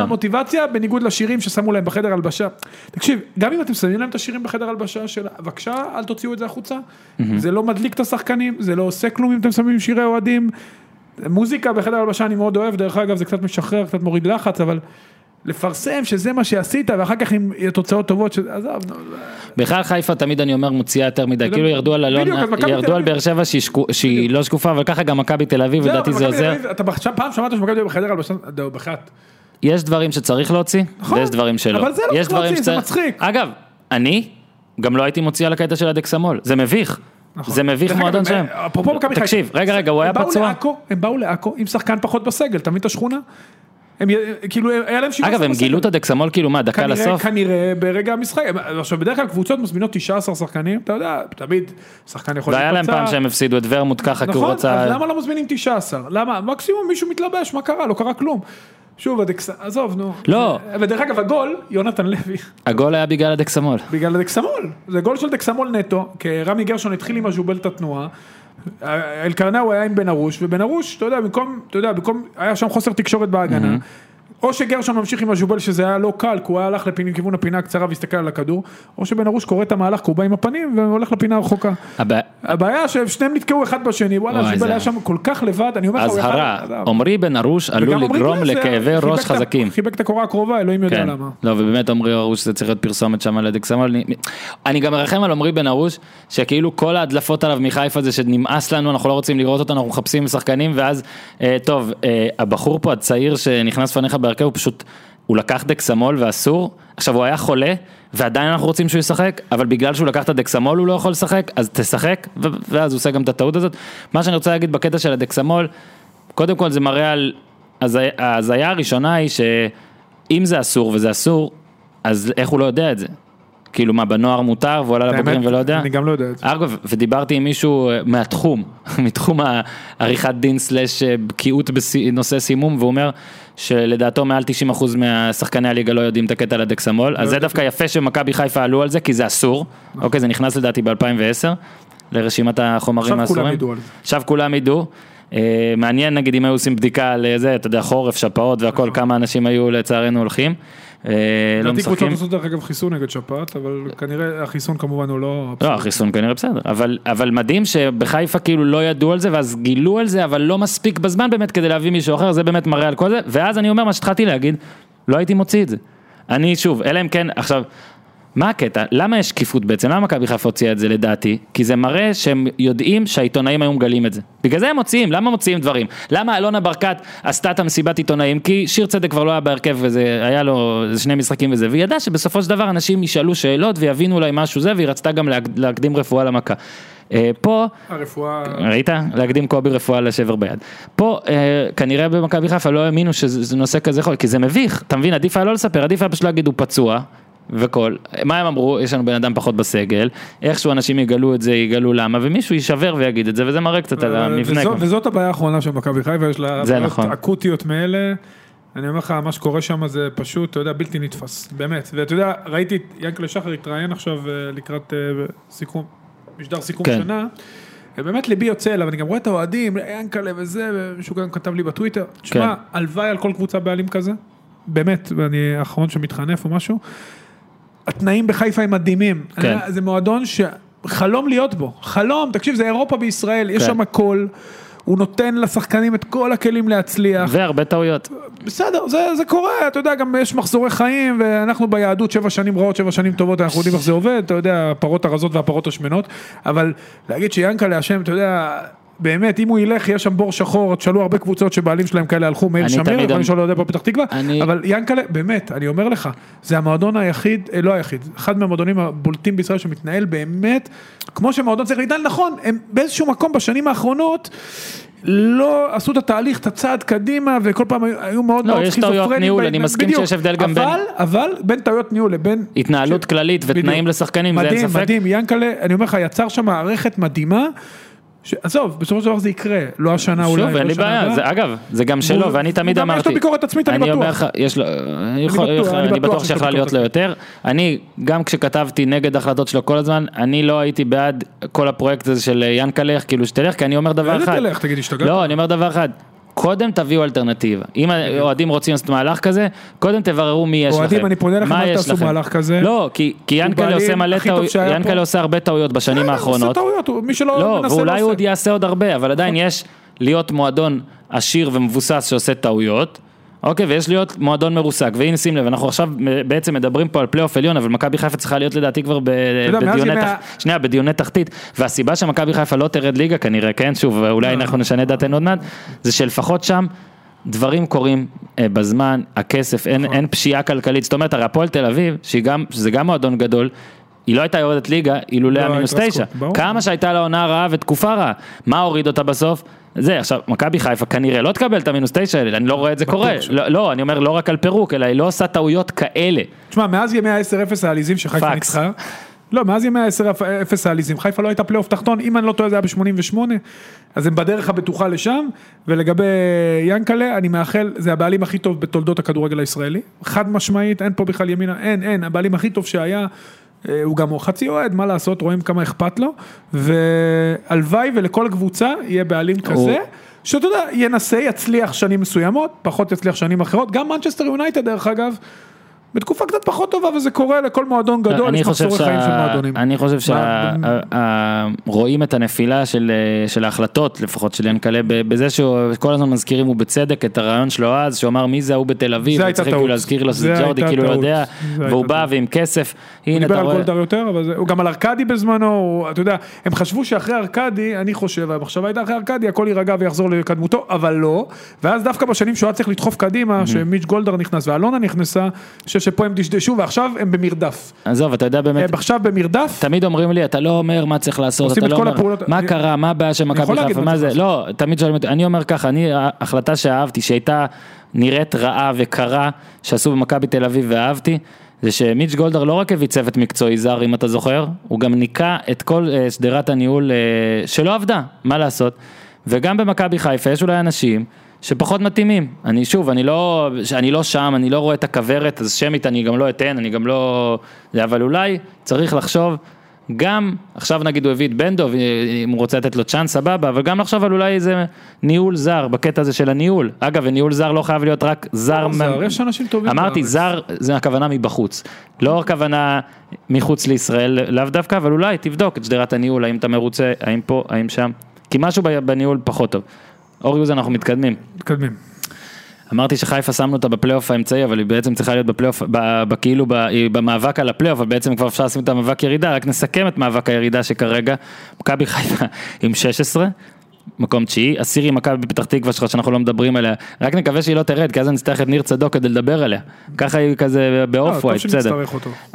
מוטיבציה, בניגוד לשירים ששמו להם בחדר הלבשה. תקשיב, גם אם אתם שמים להם את השירים בחדר הלבשה של, בבקשה, אל תוציאו את זה החוצה. זה לא מדליק את השחקנים, זה לא עושה כלום אם אתם שמים שירי אוהדים. מוזיקה בחדר הלבשה אני מאוד אוהב, דרך אגב זה קצת משחרר, קצת מוריד לחץ, אבל לפרסם שזה מה שעשית, ואחר כך עם תוצאות טובות, ש- עזוב, נו, בכלל חיפה תמיד אני אומר מוציאה יותר מדי, יודע, כאילו ירדו על אלון, מכבי ירדו על. באר שבע שהיא לא שקופה, אבל ככה גם מכבי תל אביב, לדעתי זה עוזר. אתה פעם שמעת שמכבי תל אביב בחדר בחייאת. יש דברים שצריך להוציא, נכון, ויש דברים שלא. אבל זה לא יש צריך דברים להוציא, זה מצחיק. אגב, אני גם לא הייתי מוציא על הקטע של הדקסמול, זה מביך. נכון. זה מביך מועדון שלהם. אפרופו מכבי חיפה. תקשיב, רגע, רגע, הוא היה פצוע. הם באו לעכו עם שחקן פחות בסגל, אתה מבין את השכונה? הם י- כאילו היה להם 17 אגב, הם גילו את הדקסמול כאילו מה, דקה לסוף? כנראה ברגע המשחק, הם- עכשיו בדרך כלל קבוצות מזמינות 19 שחקנים, אתה יודע, תמיד שחקן יכול והיה להם להיפצע. פעם שהם הפסידו את ורמוט ככה, כי הוא נכון, רצה... אז למה לא מזמינים 19? למה? מקסימום מישהו מתלבש, מה קרה? לא קרה כלום. שוב, הדקס... עזוב, נו. לא. ודרך אגב, הגול, יונתן לוי, הגול היה בגלל הדקסמול. בגלל הדקסמול. זה גול של דקסמול נטו, כי רמי גרשון התחיל עם הז'ובל את התנועה. אלקרנאו היה עם בן ארוש, ובן ארוש, אתה יודע, במקום, אתה יודע, במקום, היה שם חוסר תקשורת בהגנה. או שגרשון ממשיך עם הז'ובל שזה היה לא קל, כי הוא היה הלך לכיוון הפינה הקצרה והסתכל על הכדור, או שבן ארוש קורא את המהלך, כי הוא בא עם הפנים והולך לפינה הרחוקה. הבע- הבעיה ששניהם נתקעו אחד בשני, וואלה, הז'ובל היה שם כל כך לבד, אני אומר לך, הוא אזהרה, עזוב. עמרי בן ארוש עלול לגרום לכאבי ראש חזקים. חיבק את הקורה הקרובה, אלוהים יודע כן, למה. לא ובאמת עמרי ארוש זה צריך להיות פרסומת שם על הדקסמול, אני- אני גם מרחם על עמרי בן ארוש, שכאילו כל ההדלפות עליו מחיפה זה שנמאס לנו, אנחנו לא רוצים לראות אותו, אנחנו מחפשים שחקנים, ואז, אה, טוב, אה, הבחור פה הצעיר שנכנס לפניך בהרכב, הוא פשוט, הוא לקח דקסמול ואסור, עכשיו הוא היה חולה, ועדיין אנחנו רוצים שהוא ישחק, אבל בגלל שהוא לקח את הדקסמול הוא לא יכול לשחק, אז תשחק, ו- ואז הוא עושה גם את הטעות הזאת. מה שאני רוצה להגיד בקטע של הדקסמול, קודם כל זה מראה על, הזיה- ההזיה הראשונה היא שאם זה אסור וזה אסור, אז איך הוא לא יודע את זה? כאילו מה, בנוער מותר והוא עלה לבוגרים ולא יודע? אני גם לא יודע את זה. אגב, ודיברתי עם מישהו אה, מהתחום, מתחום העריכת דין סלאש אה, בקיאות בנושא סימום, והוא אומר שלדעתו מעל 90% מהשחקני הליגה לא יודעים את הקטע על הדקסמול, אז זה דווקא יפה שמכבי חיפה עלו על זה, כי זה אסור, נכון. אוקיי, זה נכנס לדעתי ב-2010, לרשימת החומרים עכשיו כולם האסורים. ידעו על זה. עכשיו כולם ידעו, אה, מעניין נגיד אם היו עושים בדיקה על זה, אתה יודע, חורף, שפעות והכל, כמה אנשים היו לצערנו הולכים. אה, לא לדעתי קבוצות משחקים. עושות דרך אגב חיסון נגד שפעת, אבל כנראה החיסון כמובן הוא לא... לא, החיסון כנראה בסדר, אבל, אבל מדהים שבחיפה כאילו לא ידעו על זה, ואז גילו על זה, אבל לא מספיק בזמן באמת כדי להביא מישהו אחר, זה באמת מראה על כל זה, ואז אני אומר מה שהתחלתי להגיד, לא הייתי מוציא את זה. אני שוב, אלא אם כן, עכשיו, מה הקטע? למה יש שקיפות בעצם? למה מכבי חיפה הוציאה את זה לדעתי? כי זה מראה שהם יודעים שהעיתונאים היו מגלים את זה. בגלל זה הם מוציאים, למה מוציאים דברים? למה אלונה ברקת עשתה את המסיבת עיתונאים? כי שיר צדק כבר לא היה בהרכב וזה, היה לו שני משחקים וזה, והיא ידעה שבסופו של דבר אנשים ישאלו שאלות ויבינו אולי משהו זה, והיא רצתה גם להק- להקדים רפואה למכה. אה, פה, הרפואה... ראית? להקדים קובי רפואה לשבר ביד. פה אה, כנראה במכבי חיפה לא האמינו שזה זה נושא כזה יכול, כי זה מביך, אתה מבין? עדיף היה לא לספר, עדיף היה פשוט להגיד הוא פצוע. וכל, מה הם אמרו, יש לנו בן אדם פחות בסגל, איכשהו אנשים יגלו את זה, יגלו למה, ומישהו יישבר ויגיד את זה, וזה מראה קצת על המבנה. וזו- וזאת הבעיה האחרונה של מכבי חיפה, יש לה בעיות נכון. אקוטיות מאלה. אני אומר לך, מה שקורה שם זה פשוט, אתה יודע, בלתי נתפס, באמת. ואתה יודע, ראיתי את ינקלה שחר התראיין עכשיו אה, לקראת אה, סיכום, משדר סיכום כן. שנה. ובאמת ליבי יוצא אליו, אני גם רואה את האוהדים, ינקלה וזה, ומישהו גם כתב לי בטוויטר, תשמע, כן. הלוואי על כל קבוצה בעלים כזה, באמת, ואני האחרון שמתחנף או משהו. התנאים בחיפה הם מדהימים. כן. זה מועדון שחלום להיות בו, חלום, תקשיב, זה אירופה בישראל, יש כן. שם הכל. הוא נותן לשחקנים את כל הכלים להצליח. והרבה טעויות. בסדר, זה, זה קורה, אתה יודע, גם יש מחזורי חיים, ואנחנו ביהדות שבע שנים רעות, שבע שנים טובות, אנחנו יודעים איך זה עובד, אתה יודע, הפרות הרזות והפרות השמנות, אבל להגיד שיאנקלה אשם, אתה יודע, באמת, אם הוא ילך, יש שם בור שחור, תשאלו הרבה קבוצות שבעלים שלהם כאלה הלכו, מאיר שמיר, יכול אמ- לשאול אוהדי פתח תקווה, אבל ינקלה, באמת, אני אומר לך, זה המועדון היחיד, אה, לא היחיד, אחד מהמועדונים הבולטים בישראל שמתנהל באמת, כמו שמועדון צריך להתנהל, נכון, הם באיזשהו מקום בשנים האחרונות, לא עשו את התהליך, את הצעד קדימה, וכל פעם היו, מאוד לא, מאוד יש טעויות ניהול, אני מסכים בדיוק. שיש הבדל גם בין- אבל, אבל, בין טעויות ניהול לבין... התנהלות ש- כללית ותנאים בדיוק. לשחקנים, זה אין מדהים, ספק. מדהים, ינקלה, אני אומר לך, יצר שם מערכת מדהימה, עזוב, בסופו של דבר זה יקרה, לא השנה אולי, שוב, לא אין לי שנה בעיה. זה אגב, זה גם שלו, ואני תמיד גם יש לו אמרתי, ביקורת עצמית, אני אומר בטוח. לך, יש לו, יכול- בטוח, אני אני בטוח שיכולה להיות לו יותר, אני, גם כשכתבתי נגד ההחלטות שלו כל הזמן, אני לא הייתי בעד כל הפרויקט הזה של ינקלה, כאילו שתלך, כי אני אומר דבר איזה אחד, תלך, תגיד, השתגעת? לא, אני אומר דבר אחד, קודם תביאו אלטרנטיבה, אם האוהדים רוצים לעשות מהלך כזה, קודם תבררו מי יש לכם, אוהדים, אני פונה מה אל תעשו לכם. מהלך כזה. לא, כי ינקלה עושה מלא טעויות. ינקלה עושה הרבה טעויות בשנים בסדר, האחרונות, לא, ואולי הוא עוד. יעשה עוד הרבה, אבל עדיין יש להיות מועדון עשיר ומבוסס שעושה טעויות, אוקיי, ויש להיות מועדון מרוסק, והנה שים לב, אנחנו עכשיו בעצם מדברים פה על פלייאוף עליון, אבל מכבי חיפה צריכה להיות לדעתי כבר ב- בדיוני תח... ה- שנייה, בדיוני תחתית, והסיבה שמכבי חיפה לא תרד ליגה כנראה, כן, שוב, אולי אנחנו נשנה דעתנו עוד מעט, זה שלפחות שם דברים קורים אה, בזמן, הכסף, אין, אין פשיעה כלכלית, זאת אומרת, הרי הפועל תל אביב, שהיא גם, שזה גם מועדון גדול, היא לא הייתה יורדת ליגה אילולא לא המינוס תשע. כמה שהייתה לה עונה רעה ותקופה רעה, מה הוריד אותה בסוף? זה, עכשיו, מכבי חיפה כנראה לא תקבל את המינוס תשע האלה, אני לא רואה את זה קורה. לא, לא, אני אומר לא רק על פירוק, אלא היא לא עושה טעויות כאלה. תשמע, מאז ימי ה-10-0 העליזים שחיפה. ניצחה, לא, מאז ימי ה-10-0 העליזים, חיפה לא הייתה פלייאוף תחתון, אם אני לא טועה זה היה ב-88, אז הם בדרך הבטוחה לשם, ולגבי ינקלה, אני מאחל, זה הבעלים הכי טוב בתולדות הכדורגל הישראלי, חד משמעית, אין פה בכלל ימינה, אין, אין, הבעלים הכי טוב שהיה, הוא גם חצי אוהד, מה לעשות, רואים כמה אכפת לו, והלוואי ולכל קבוצה יהיה בעלים כזה. שאתה יודע, ינסה, יצליח שנים מסוימות, פחות יצליח שנים אחרות, גם מנצ'סטר יונייטד דרך אגב, בתקופה קצת פחות טובה וזה קורה לכל מועדון גדול, אני יש חושב מחזורי חיים של מועדונים. אני חושב שרואים את הנפילה של של ההחלטות, לפחות של ינקלה, בזה שכל הזמן מזכירים, הוא בצדק, את הרעיון שלו אז, שהוא אמר מי זה ההוא בתל אביב, זה הוא הייתה צריך כאילו טעות. להזכיר לו זה שזה ג'ורדי, הייתה כאילו הוא. יודע, והוא בא. ועם כסף, הוא הנה דיבר אתה על רואה. גולדהר יותר, אבל זה, הוא גם על ארקדי בזמנו, הוא, אתה יודע, הם חשבו שאחרי ארקדי, אני חושב, המחשבה הייתה אחרי ארקדי, הכל יירגע ויחזור לקדמותו, אבל לא, ואז דווקא בשנים שהוא היה צריך לדחוף קדימה, שמיץ' גולדהר נכנס ואלונה נכנסה, אני חושב שפה הם דשדשו ועכשיו הם במרדף. עזוב, אתה יודע באמת, הם עכשיו במרדף, תמיד אומרים לי, אתה לא אומר מה צריך לעשות, אתה את לא אומר, הפעולות- מה אני- קרה, מה הבעיה של מכבי חיפה, מה זה, לא, תמיד שואלים אותי, אני אומר ככה, אני, ההחלטה שאהבתי, שהייתה נראית רעה וקרה, שעשו במכבי תל אביב ואהבתי, זה שמיץ' גולדהר לא רק הביא צוות מקצועי זר, אם אתה זוכר, הוא גם ניקה את כל אה, שדרת הניהול אה, שלא עבדה, מה לעשות, וגם במכבי חיפה יש אולי אנשים שפחות מתאימים, אני שוב, אני לא, אני לא שם, אני לא רואה את הכוורת, אז שמית אני גם לא אתן, אני גם לא, אבל אולי צריך לחשוב גם, עכשיו נגיד הוא הביא את בן דב, אם הוא רוצה לתת לו צ'אנס סבבה, אבל גם לחשוב על אולי איזה ניהול זר, בקטע הזה של הניהול. אגב, וניהול זר לא חייב להיות רק זר. לא, זר, יש אנשים טובים אמרתי, בארץ. זר זה הכוונה מבחוץ. לא הכוונה מחוץ לישראל, לאו דווקא, אבל אולי תבדוק את שדרת הניהול, האם אתה מרוצה, האם פה, האם שם. כי משהו בניהול פחות טוב. אור יוז אנחנו מתקדמים. מתקדמים. אמרתי שחיפה שמנו אותה בפלייאוף האמצעי, אבל היא בעצם צריכה להיות בפלייאוף, היא במאבק על הפלייאוף, אבל בעצם כבר אפשר לשים את המאבק ירידה, רק נסכם את מאבק הירידה שכרגע, מכבי חיפה עם 16. מקום תשיעי, עשירי מכבי פתח תקווה שלך שאנחנו לא מדברים עליה, רק נקווה שהיא לא תרד, כי אז נצטרך את ניר צדוק כדי לדבר עליה. ככה היא כזה לא, ב off-white, בסדר.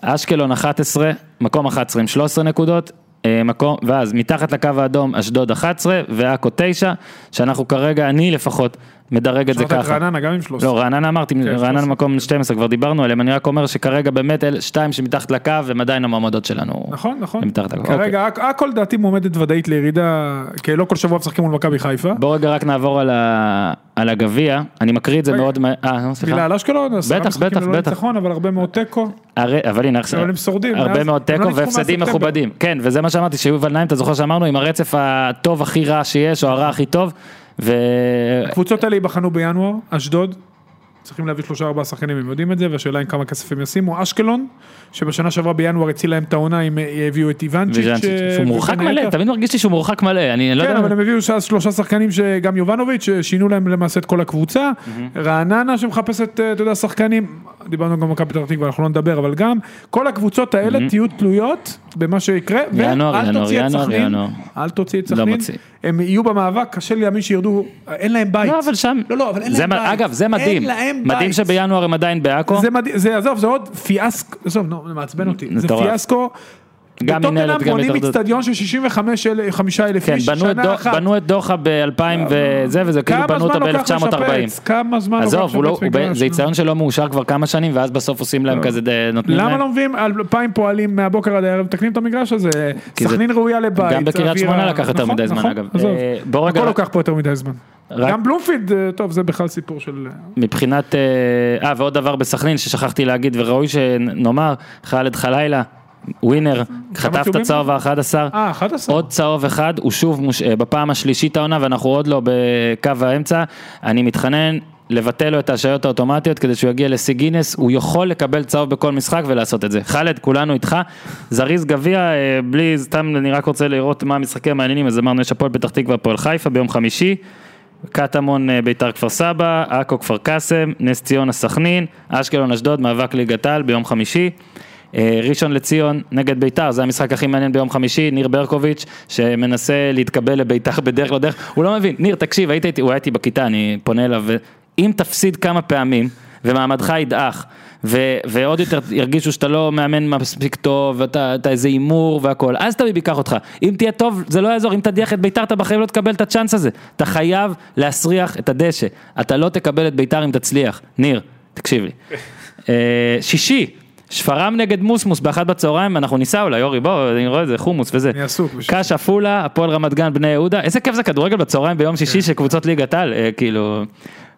אשקלון 11, מקום 11 עם 13 נקודות, מקום, ואז מתחת לקו האדום אשדוד 11 ועכו 9, שאנחנו כרגע, אני לפחות, מדרג את זה שמעת את ככה. רעננה גם עם 13. לא, רעננה אמרתי, רעננה 13. מקום 12, כבר דיברנו עליהם, אני רק אומר שכרגע באמת אלה שתיים שמתחת לקו הם עדיין המועמדות שלנו. נכון, נכון. מתחת לקו. אוקיי. כרגע הכ- הכל לדעתי מועמדת ודאית לירידה, כי לא כל שבוע משחקים מול מכבי חיפה. בוא רגע רק נעבור על הגביע, אני מקריא את זה. מאוד, אה, נו, סליחה. מילה על אשקלון, בטח, בטח, בטח. אבל הרבה מאוד תיקו. אבל הנה הרבה מאוד לא תיקו והפסדים. מכובדים, כן, וזה מה שאמרתי, שיובל נעים, אתה זוכר שאמרנו, עם הרצף הטוב הכי רע שיש, או הרע הכי טוב, ו... הקבוצות האלה ייבחנו בינואר, אשדוד, צריכים להביא שלושה ארבעה שחקנים, הם יודעים את זה, והשאלה עם כמה כסף הם ישימו, אשקלון, שבשנה שעברה בינואר הצילה להם את העונה, הם הביאו את איוונצ'יץ', אה, שהוא מורחק מלא, תמיד מרגיש לי שהוא מורחק מלא, אני לא כן, יודע, אבל הם הביאו אז שלושה שחקנים שגם יובנוביץ', ששינו להם למעשה את כל הקבוצה, רעננה שמחפשת, אה, אתה יודע, שחקנים, דיברנו גם על מכבי פתח תקווה, אנחנו לא נדבר, אבל גם כל הקבוצות האלה תהיו תלויות במה שיקרה, ינואר, ואל ינואר, תוציא את ינואר, סכנין, ינואר. אל תוציא את לא סכנין, מוציא. הם יהיו במאבק, קשה לי להאמין שירדו, אין להם בית. לא, אבל שם, לא, לא, אבל אין זה להם מ- בית. אגב, זה מדהים, מדהים. שבינואר הם עדיין בעכו, זה מדהים, זה עזוב, זה עוד פיאסקו, עזוב, נו, מעצבן אותי, זה. פיאסקו. גם מנהלת, גם בטוטנאם בונים. איצטדיון של 65 אלף כן, איש, שנה אחת. בנו את דוחה ב-2000 וזה, וזה כאילו כמה בנו אותו זמן לוקח ב-1940. לשפץ? כמה זמן לוקח עזוב, לא- לשפץ הוא ב- מגרש? זה איצטדיון שלא מאושר כבר כמה שנים, ואז בסוף עושים להם כזה, נותנים למה להם. לא מביאים אלפיים פועלים מהבוקר עד הערב, מתקנים את המגרש הזה? סכנין ראויה לבית. גם בקריית שמונה לקח יותר נכון, מדי זמן, נכון, אגב. עזוב. אה, הכל לוקח פה יותר מדי זמן. רק- גם בלומפילד, אה, טוב, זה בכלל סיפור של... מבחינת, אה, אה, ועוד דבר בסכנין ששכחתי להגיד, וראוי שנאמר, חאלד חלילה, ווינר, חטף את? הצהוב ה-11. אה, 11. עוד צהוב אחד, הוא שוב מושעה בפעם השלישית העונה ואנחנו עוד לא בקו האמצע. אני מתחנן לבטל לו את ההשעיות האוטומטיות כדי שהוא יגיע לשיא גינס, הוא יכול לקבל צהוב בכל משחק ולעשות את זה. חאלד, כולנו איתך. זריז גביע, אה, בלי, סתם אני רק רוצה לראות מה המשחקים המעניינים, אז אמרנו יש הפועל פתח תקווה, הפועל חיפה ביום חמישי. קטמון אה, ביתר כפר סבא, עכו כפר קאסם, נס ציונה סכנין, אשקלון אשדוד, מאבק ליגת העל ביום חמישי. אה, ראשון לציון נגד ביתר, זה המשחק הכי מעניין ביום חמישי, ניר ברקוביץ' שמנסה להתקבל לביתר בדרך לא דרך, הוא לא מבין, ניר תקשיב, היית איתי, הוא היה איתי בכיתה, אני פונה אליו, אם תפסיד כמה פעמים ומעמדך ידעך, ו- ועוד יותר ירגישו שאתה לא מאמן מספיק טוב, ואתה אתה איזה הימור והכל, אז תביא ייקח אותך. אם תהיה טוב, זה לא יעזור, אם תדיח את ביתר, אתה בחיים לא תקבל את הצ'אנס הזה. אתה חייב להסריח את הדשא. אתה לא תקבל את ביתר אם תצליח. ניר, תקשיב לי. אה, שישי, שפרעם נגד מוסמוס באחת בצהריים, אנחנו ניסע אולי, אורי, בוא, אני רואה את זה, חומוס וזה. אני עסוק. קאש עפולה, הפועל רמת גן, בני יהודה, איזה כיף זה כדורגל בצהריים ביום שישי של קבוצות ליגת העל, אה, כאילו,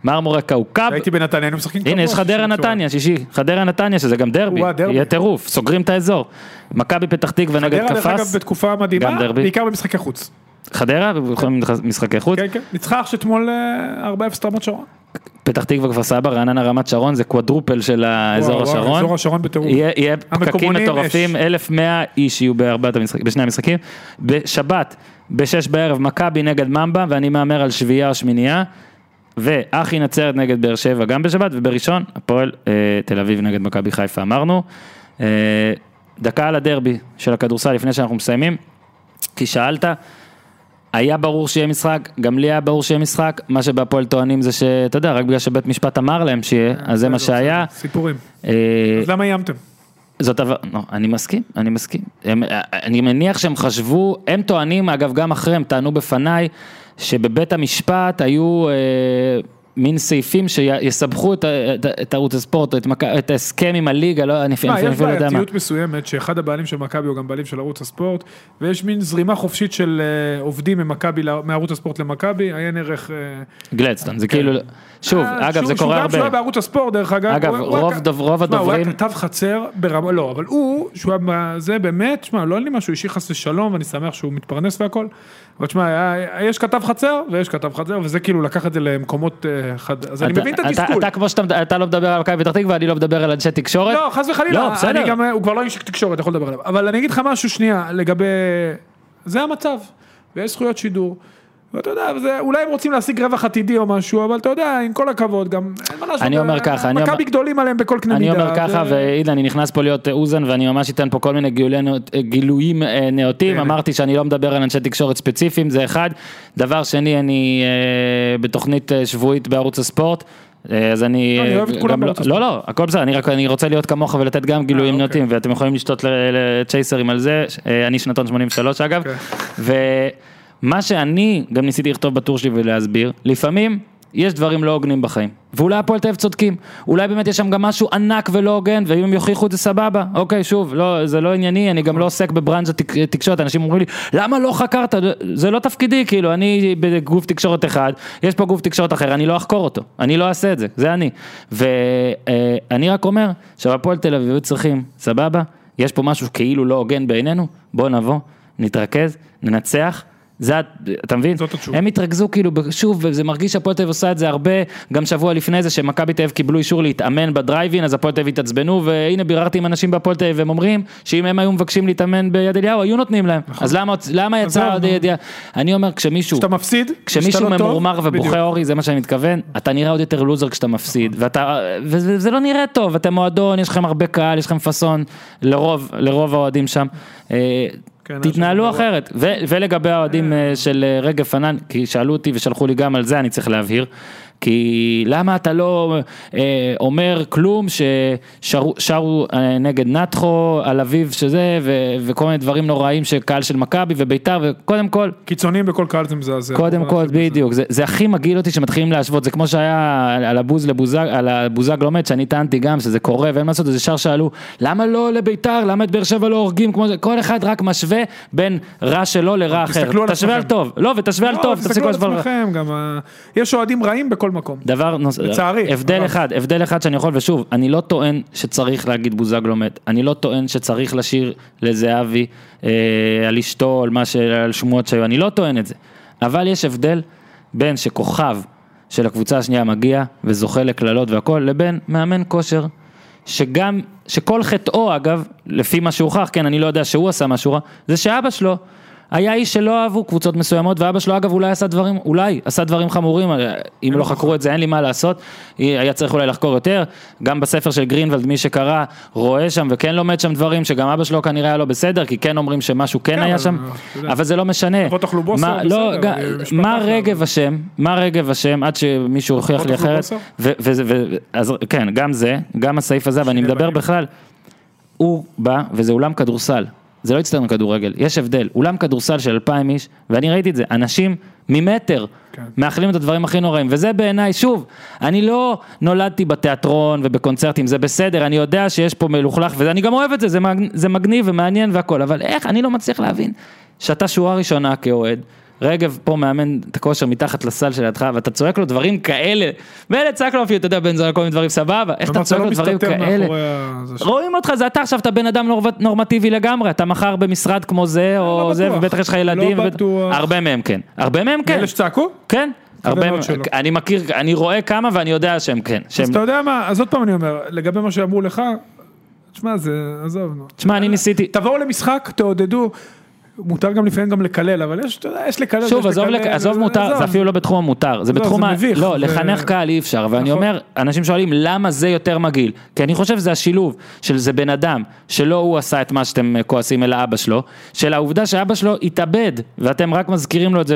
מרמורק קאוקב. הייתי בנתניה, היינו משחקים הנה, יש חדרה נתניה, שישי, חדרה נתניה, שזה גם דרבי. יהיה טירוף, סוגרים את האזור. מכבי פתח תקווה נגד חדרה, דרך אגב, קפס, בתקופה מדהימה. בעיקר במשחקי חוץ. חדרה, ויכולים משחקי חוץ, כן, כן. ניצחה אך שאתמול אה, 4-0 רמת שרון. פתח תקווה כפר סבא, רעננה רמת שרון, זה קוואדרופל של האזור וואו, השרון. אזור השרון בטירוף. יהיה, יהיה פקקים מטורפים, אש. 1100 איש יהיו בארבעת המשחקים, בשני המשחקים. בשבת, בשש בערב, מכבי נגד ממבה, ואני מהמר על שביעייה או שמינייה. ואחי נצרת נגד באר שבע גם בשבת, ובראשון, הפועל אה, תל אביב נגד מכבי חיפה אמרנו. אה, דקה על הדרבי של הכדורסל לפני שאנחנו מסיימים, כי שאלת, היה ברור שיהיה משחק, גם לי היה ברור שיהיה משחק, מה שבהפועל טוענים זה שאתה יודע, רק בגלל שבית משפט אמר להם שיהיה, אז זה מה בסדר, שהיה. סיפורים. אה, אז למה איימתם? זאת אבל, לא, אני מסכים, אני מסכים. הם, אני מניח שהם חשבו, הם טוענים, אגב גם אחרי, הם טענו בפניי, שבבית המשפט היו, אה, מין סעיפים שיסבכו את, את, את ערוץ הספורט, את, את ההסכם עם הליגה, לא, אני תשמע, אפילו יש לא יודע מה. בעייתיות מסוימת שאחד הבעלים של מכבי הוא גם בעלים של ערוץ הספורט ויש מין זרימה חופשית של אה, עובדים ממכבי, מערוץ הספורט למכבי, עיין ערך... אה, גלדסטון, זה כאילו, שוב, אה, אגב שהוא- זה שהוא קורה גם שהוא היה הרבה. בערוץ הספורט דרך אגב. אגב, רוב תשמע, הוא היה הדוברים- כתב חצר ברמה, לא, אבל הוא, שהוא היה, זה באמת, שמע, לא אין לי משהו אישי חס ושלום, ואני שמח שהוא מתפרנס והכל, אבל תשמע, היה- יש כתב חצר ויש כתב חצר, וזה כאילו לקח את זה למקומות אה, חד... אז אני אתה- מבין את אתה- התסכול. אתה כמו שאתה אתה לא מדבר על מכבי פתח תקווה, אני לא מדבר על אנשי תקשורת. לא, חס וחלילה, לא, בסדר. אני גם, הוא כבר לא איש תקשורת, יכול לדבר עליו, אבל אני אגיד לך משהו שנייה, לגבי, זה המצב, ויש זכויות שידור, ואתה יודע, זה, אולי הם רוצים להשיג רווח עתידי או משהו, אבל אתה יודע, עם כל הכבוד, גם, אין מה לעשות, אני אומר ככה, אני מכבי אומר- גדולים עליהם בכל קנה אני מידה. אומר ככה, והנה אני נכנס פה להיות אה, אוזן ואני ממש אתן פה כל מיני אה, גילויים אה, נאותים. אמרתי שאני לא מדבר על אנשי תקשורת ספציפיים, זה אחד. דבר שני, אני אה, בתוכנית אה, שבועית בערוץ הספורט. אה, אז אני, לא, אני אה, אוהב את כולם לא- בערוץ הספורט. לא, לא, הכל בסדר, אני רק, אני רוצה להיות כמוך ולתת גם גילויים אוקיי. נאותים, ואתם יכולים לשתות לצ'ייסרים על זה, אה, אני שנתון 83 אגב, ומה שאני גם ניסיתי לכתוב בטור שלי ולהסביר, לפעמים יש דברים לא הוגנים בחיים, ואולי הפועל תל אביב צודקים, אולי באמת יש שם גם משהו ענק ולא הוגן, ואם הם יוכיחו את זה סבבה, אוקיי שוב, לא, זה לא ענייני, אני גם לא עוסק בברנז'ה תק, תקשורת, אנשים אומרים לי, למה לא חקרת, זה לא תפקידי, כאילו, אני בגוף תקשורת אחד, יש פה גוף תקשורת אחר, אני לא אחקור אותו, אני לא אעשה את זה, זה אני, ואני רק אומר, שהפועל תל אביב צריכים, סבבה, יש פה משהו כאילו לא הוגן בעינינו, בוא נבוא, נתרכז, ננצח. זה, אתה מבין? זאת התשובה. הם התרכזו כאילו, שוב, וזה מרגיש שהפועל תל אביב עושה את זה הרבה, גם שבוע לפני זה שמכבי תל אביב קיבלו אישור להתאמן בדרייבין, אז הפועל תל אביב התעצבנו, והנה ביררתי עם אנשים בהפועל תל אביב, והם אומרים שאם הם היו מבקשים להתאמן ביד אליהו, היו נותנים להם. אז למה, למה יצא עוד. ידיעה? אני אומר, כשמישהו... כשאתה מפסיד, כשמישהו לא טוב, ממורמר ובוכה בדיוק. אורי, זה מה שאני מתכוון, אתה נראה עוד יותר לוזר כשאתה מפסיד, ואתה, וזה וזה לא נראה טוב, אתם מועדון, יש לכם הרבה קהל, יש לכם פאסון, לרוב, לרוב האוהדים שם. אה, כן, תתנהלו אחרת, ו- ולגבי האוהדים אה, של אה, רגב פנן, כי שאלו אותי ושלחו לי גם על זה, אני צריך להבהיר, כי למה אתה לא אה, אומר כלום ששרו שרו, אה, נגד נתחו על אביב שזה, ו- וכל מיני דברים נוראים שקהל של מכבי וביתר, וקודם כל, קיצונים בכל קהל זה מזעזע. קודם כל. בדיוק, זה, זה הכי מגעיל אותי שמתחילים להשוות, זה כמו שהיה על הבוז לבוזג, על הבוזג לומד, שאני טענתי גם שזה קורה ואין מה לעשות, אז ישר שאלו, למה לא לביתר, למה את באר שבע לא הורגים, כמו זה, כל אחד רק משווה בין רע שלו לרע אחר, תשווה על. טוב, לא, ותשווה על לא, טוב, תפסיקו על להשוות על רע. עצמכם, גם ה- יש אוהדים רעים בכל מקום. דבר נוסף, לצערי, הבדל אבל- אחד, הבדל אחד שאני יכול, ושוב, אני לא טוען שצריך להגיד בוזגלו מת, אני לא טוען שצריך לשיר לזהבי אה, על אשתו, על, מה ש, על שמועות שהיו, אני לא טוען את זה, אבל יש הבדל בין שכוכב של הקבוצה השנייה מגיע וזוכה לקללות והכל, לבין מאמן כושר, שגם, שכל חטאו אגב, לפי מה שהוכח, כן, אני לא יודע שהוא עשה משהו רע, זה שאבא שלו היה איש שלא אהבו קבוצות מסוימות, ואבא שלו אגב אולי עשה דברים, אולי עשה דברים חמורים, אם לא חקרו את זה אין לי מה לעשות, היה צריך אולי לחקור יותר, גם בספר של גרינוולד מי שקרא רואה שם וכן לומד שם דברים שגם אבא שלו כנראה היה לא בסדר, כי כן אומרים שמשהו כן כן, היה אבל, שם. אבל זה לא משנה, מה- לא, אבל אחלה, רגב אבל- אשם, מה רגב אשם, עד שמישהו הוכיח לי אחרת, אז כן, גם זה, גם הסעיף הזה, ואני מדבר בהם. בכלל, הוא בא, וזה אולם כדורסל, זה לא אצטדיון כדורגל, יש הבדל, אולם כדורסל של אלפיים איש, ואני ראיתי את זה, אנשים ממטר, כן. מאחלים את הדברים הכי נוראים, וזה בעיניי, שוב, אני לא נולדתי בתיאטרון ובקונצרטים, זה בסדר, אני יודע שיש פה מלוכלך, ואני גם אוהב את זה, זה, מג... זה מגניב ומעניין והכל, אבל איך, אני לא מצליח להבין, שאתה שורה ראשונה כאוהד, רגב פה מאמן את הכושר מתחת לסל שלידך, ואתה צועק לו דברים כאלה, מילא צעק לו אפילו, אתה יודע, בן זונה כל מיני דברים סבבה, איך אתה צועק לא לו דברים כאלה? רואים אותך, זה אתה עכשיו, אתה בן אדם נור- נורמטיבי לגמרי, אתה מחר במשרד כמו זה, או לא זה, בטוח. ובטח יש לך לא ילדים, ובטח- בטוח. הרבה מהם כן, הרבה מהם כן, אלה שצעקו? כן, הרבה מהם. אני מכיר, אני רואה כמה ואני יודע שהם כן, שהם, אז אתה יודע מה, אז עוד פעם אני אומר, לגבי מה שאמרו לך, תשמע, זה, עזוב, נו. תשמע, אני ניסיתי, תבואו למשחק, תעודדו, מותר גם לפעמים גם לקלל, אבל יש, אתה יודע, יש לקלל, שוב, עזוב, לקלל, לק- עזוב מותר, עזוב. זה אפילו לא בתחום המותר, זה עזוב, בתחום, זה ה- מביך, לא, זה- לחנך קהל אי אפשר, ואני נכון. אומר, אנשים שואלים למה זה יותר מגעיל, כי אני חושב שזה השילוב של זה בן אדם, שלא הוא עשה את מה שאתם אה, כועסים אלא אבא שלו, של העובדה שאבא שלו התאבד, ואתם רק מזכירים לו את זה,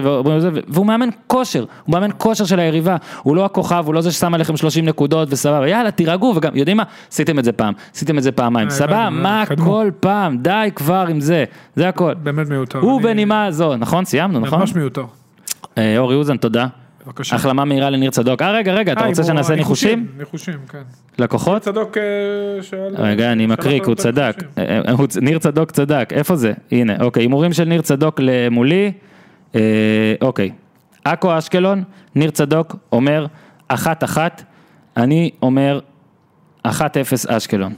והוא מאמן כושר, הוא מאמן כושר של היריבה, הוא לא הכוכב, הוא לא זה ששם עליכם 30 נקודות וסבבה, יאללה תירגעו, וגם, יודעים מה, עשיתם את זה פעם, עשיתם את זה פעמיים, אה, סבבה, הבנו, מה. כל פעם, די כבר עם זה, זה הכל. באמת מיותר. הוא אני- בנימה זו, נכון? סיימנו, נכון? ממש מיותר. אה, אורי אוזן, תודה. בבקשה. החלמה מהירה לניר צדוק. אה, רגע, רגע, אתה אה, רוצה שנעשה ניחושים? ניחושים, כן. לקוחות? צדוק אה, שאל... רגע, אני מקריא, כי הוא צדק. ניר צדוק צדק, איפה זה? הנה, אוקיי, הימורים של ניר צדוק למולי, אוקיי. עכו אשקלון, ניר צדוק אומר אחת אחת, אני אומר אחת אפס אשקלון.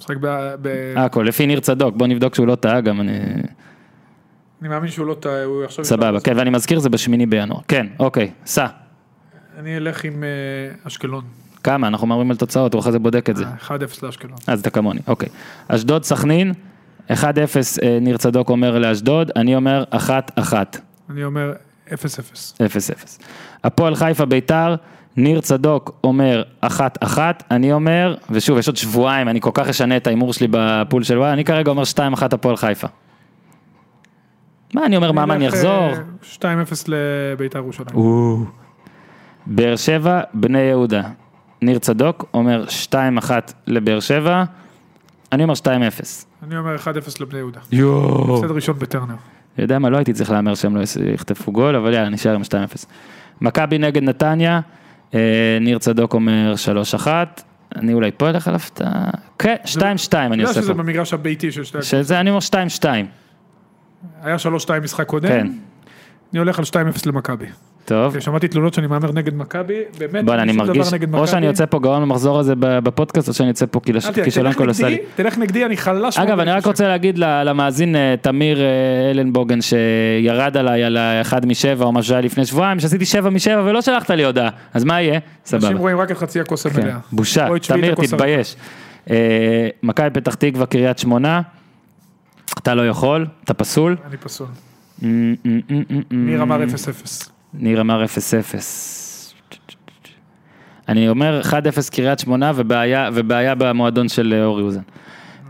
משחק. ב- עכו, לפי ניר צדוק, בוא נבדוק שהוא לא טעה גם, אני... אני מאמין שהוא לא טעה, הוא עכשיו... סבבה, כן, ואני מזכיר, זה בשמיני בינואר. כן, אוקיי, סע. אני אלך עם אה, אשקלון. כמה? אנחנו מדברים על תוצאות, הוא אחרי זה בודק את זה. אה, 1-0 לאשקלון. אז אתה כמוני, אוקיי. אשדוד סכנין, 1-0 אה, ניר צדוק אומר לאשדוד, אני אומר 1-1, 0-0. אני אומר 0-0. הפועל חיפה ביתר, ניר צדוק אומר 1-1, אני אומר, ושוב, יש עוד שבועיים, אני כל כך אשנה את ההימור שלי בפול של וואי, אני כרגע אומר 2-1 הפועל חיפה. מה אני אומר, מה, אני אלך, אחזור? אה, 2-0 לביתר ירושלים. באר שבע, בני יהודה. ניר צדוק אומר 2-1 לבאר שבע, אני אומר 2-0. אני אומר 1-0 לבני יהודה. יואו. הפסד ראשון בטרנר. יודע מה, לא הייתי צריך להמר שהם לא יחטפו גול, אבל יאללה, נשאר עם 2-0. מכבי נגד נתניה, אה, ניר צדוק אומר 3-1, אני אולי פה אלך על הפתעה, כן, 2-2 אני אתה יודע עושה שזה פה. במגרש הביתי של שתי... שזה, אני אומר 2-2, היה 3-2 משחק קודם. כן. אני הולך על 2-0 למכבי. טוב. שמעתי תלונות שאני מהמר נגד מכבי, באמת, בוא'נה, אני מרגיש, נגד או שאני. יוצא פה גאון במחזור הזה בפודקאסט, או שאני יוצא פה תדאג, כישלון קולוסלי. תלך נגדי, אני חלש. אגב, אני רק. רוצה להגיד למאזין אה, תמיר אה, אלנבוגן שירד עליי על האחד משבע או משהו שהיה לפני שבועיים, שעשיתי שבע משבע ולא שלחת לי הודעה, אז מה יהיה? סבבה. אנשים רואים רק את חצי הכוס כן, המלאה. בושה, את שביעית תמיר. תתבייש. אה, מכבי פתח תקווה, קריית שמונה, אתה לא יכול, אתה פסול. אני פסול. אמ, אמ, אמ, ניר אמר אמ, 0-0. ניר אמר 0-0. אני אומר 1-0 קריית שמונה ובעיה, ובעיה במועדון של אה, אורי אוזן.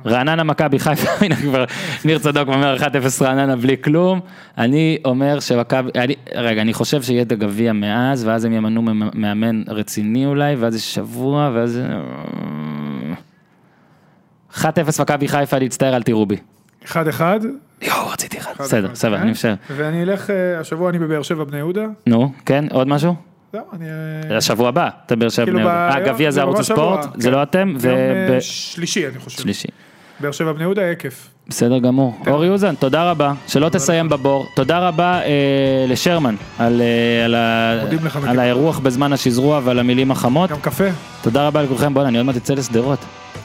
רעננה מכבי חיפה, הנה כבר ניר צדוק אומר 1-0 רעננה בלי כלום. אני אומר שמכבי, רגע, אני חושב שיהיה את הגביע מאז, ואז הם ימנו מאמן רציני אולי, ואז יש שבוע, ואז... 1-0 מכבי חיפה, להצטער, אל תראו בי. 1-1. יואו, רציתי אחד. בסדר, בסדר, אני משער. ואני אלך, אה, השבוע אני בבאר שבע בני יהודה. נו, כן, עוד משהו? זהו, אני... אה, השבוע הבא, אתה באר שבע כאילו בני יהודה. אה, גביע זה לא, ערוץ ממש הספורט, זה כן. לא אתם, יום אה. שלישי אני חושב. באר שבע בני יהודה כיף. בסדר גמור. אורי אוזן, תודה רבה, שלא תסיים בבור. תודה רבה אה, לשרמן על, אה, על, ה- על. האירוח בזמן השזרוע ועל המילים החמות. גם קפה. תודה רבה לכולכם, בוא'נה, אני עוד מעט אצא לשדרות.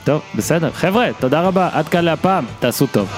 טוב, בסדר. חבר'ה, תודה רבה, עד כאן להפעם, תעשו טוב.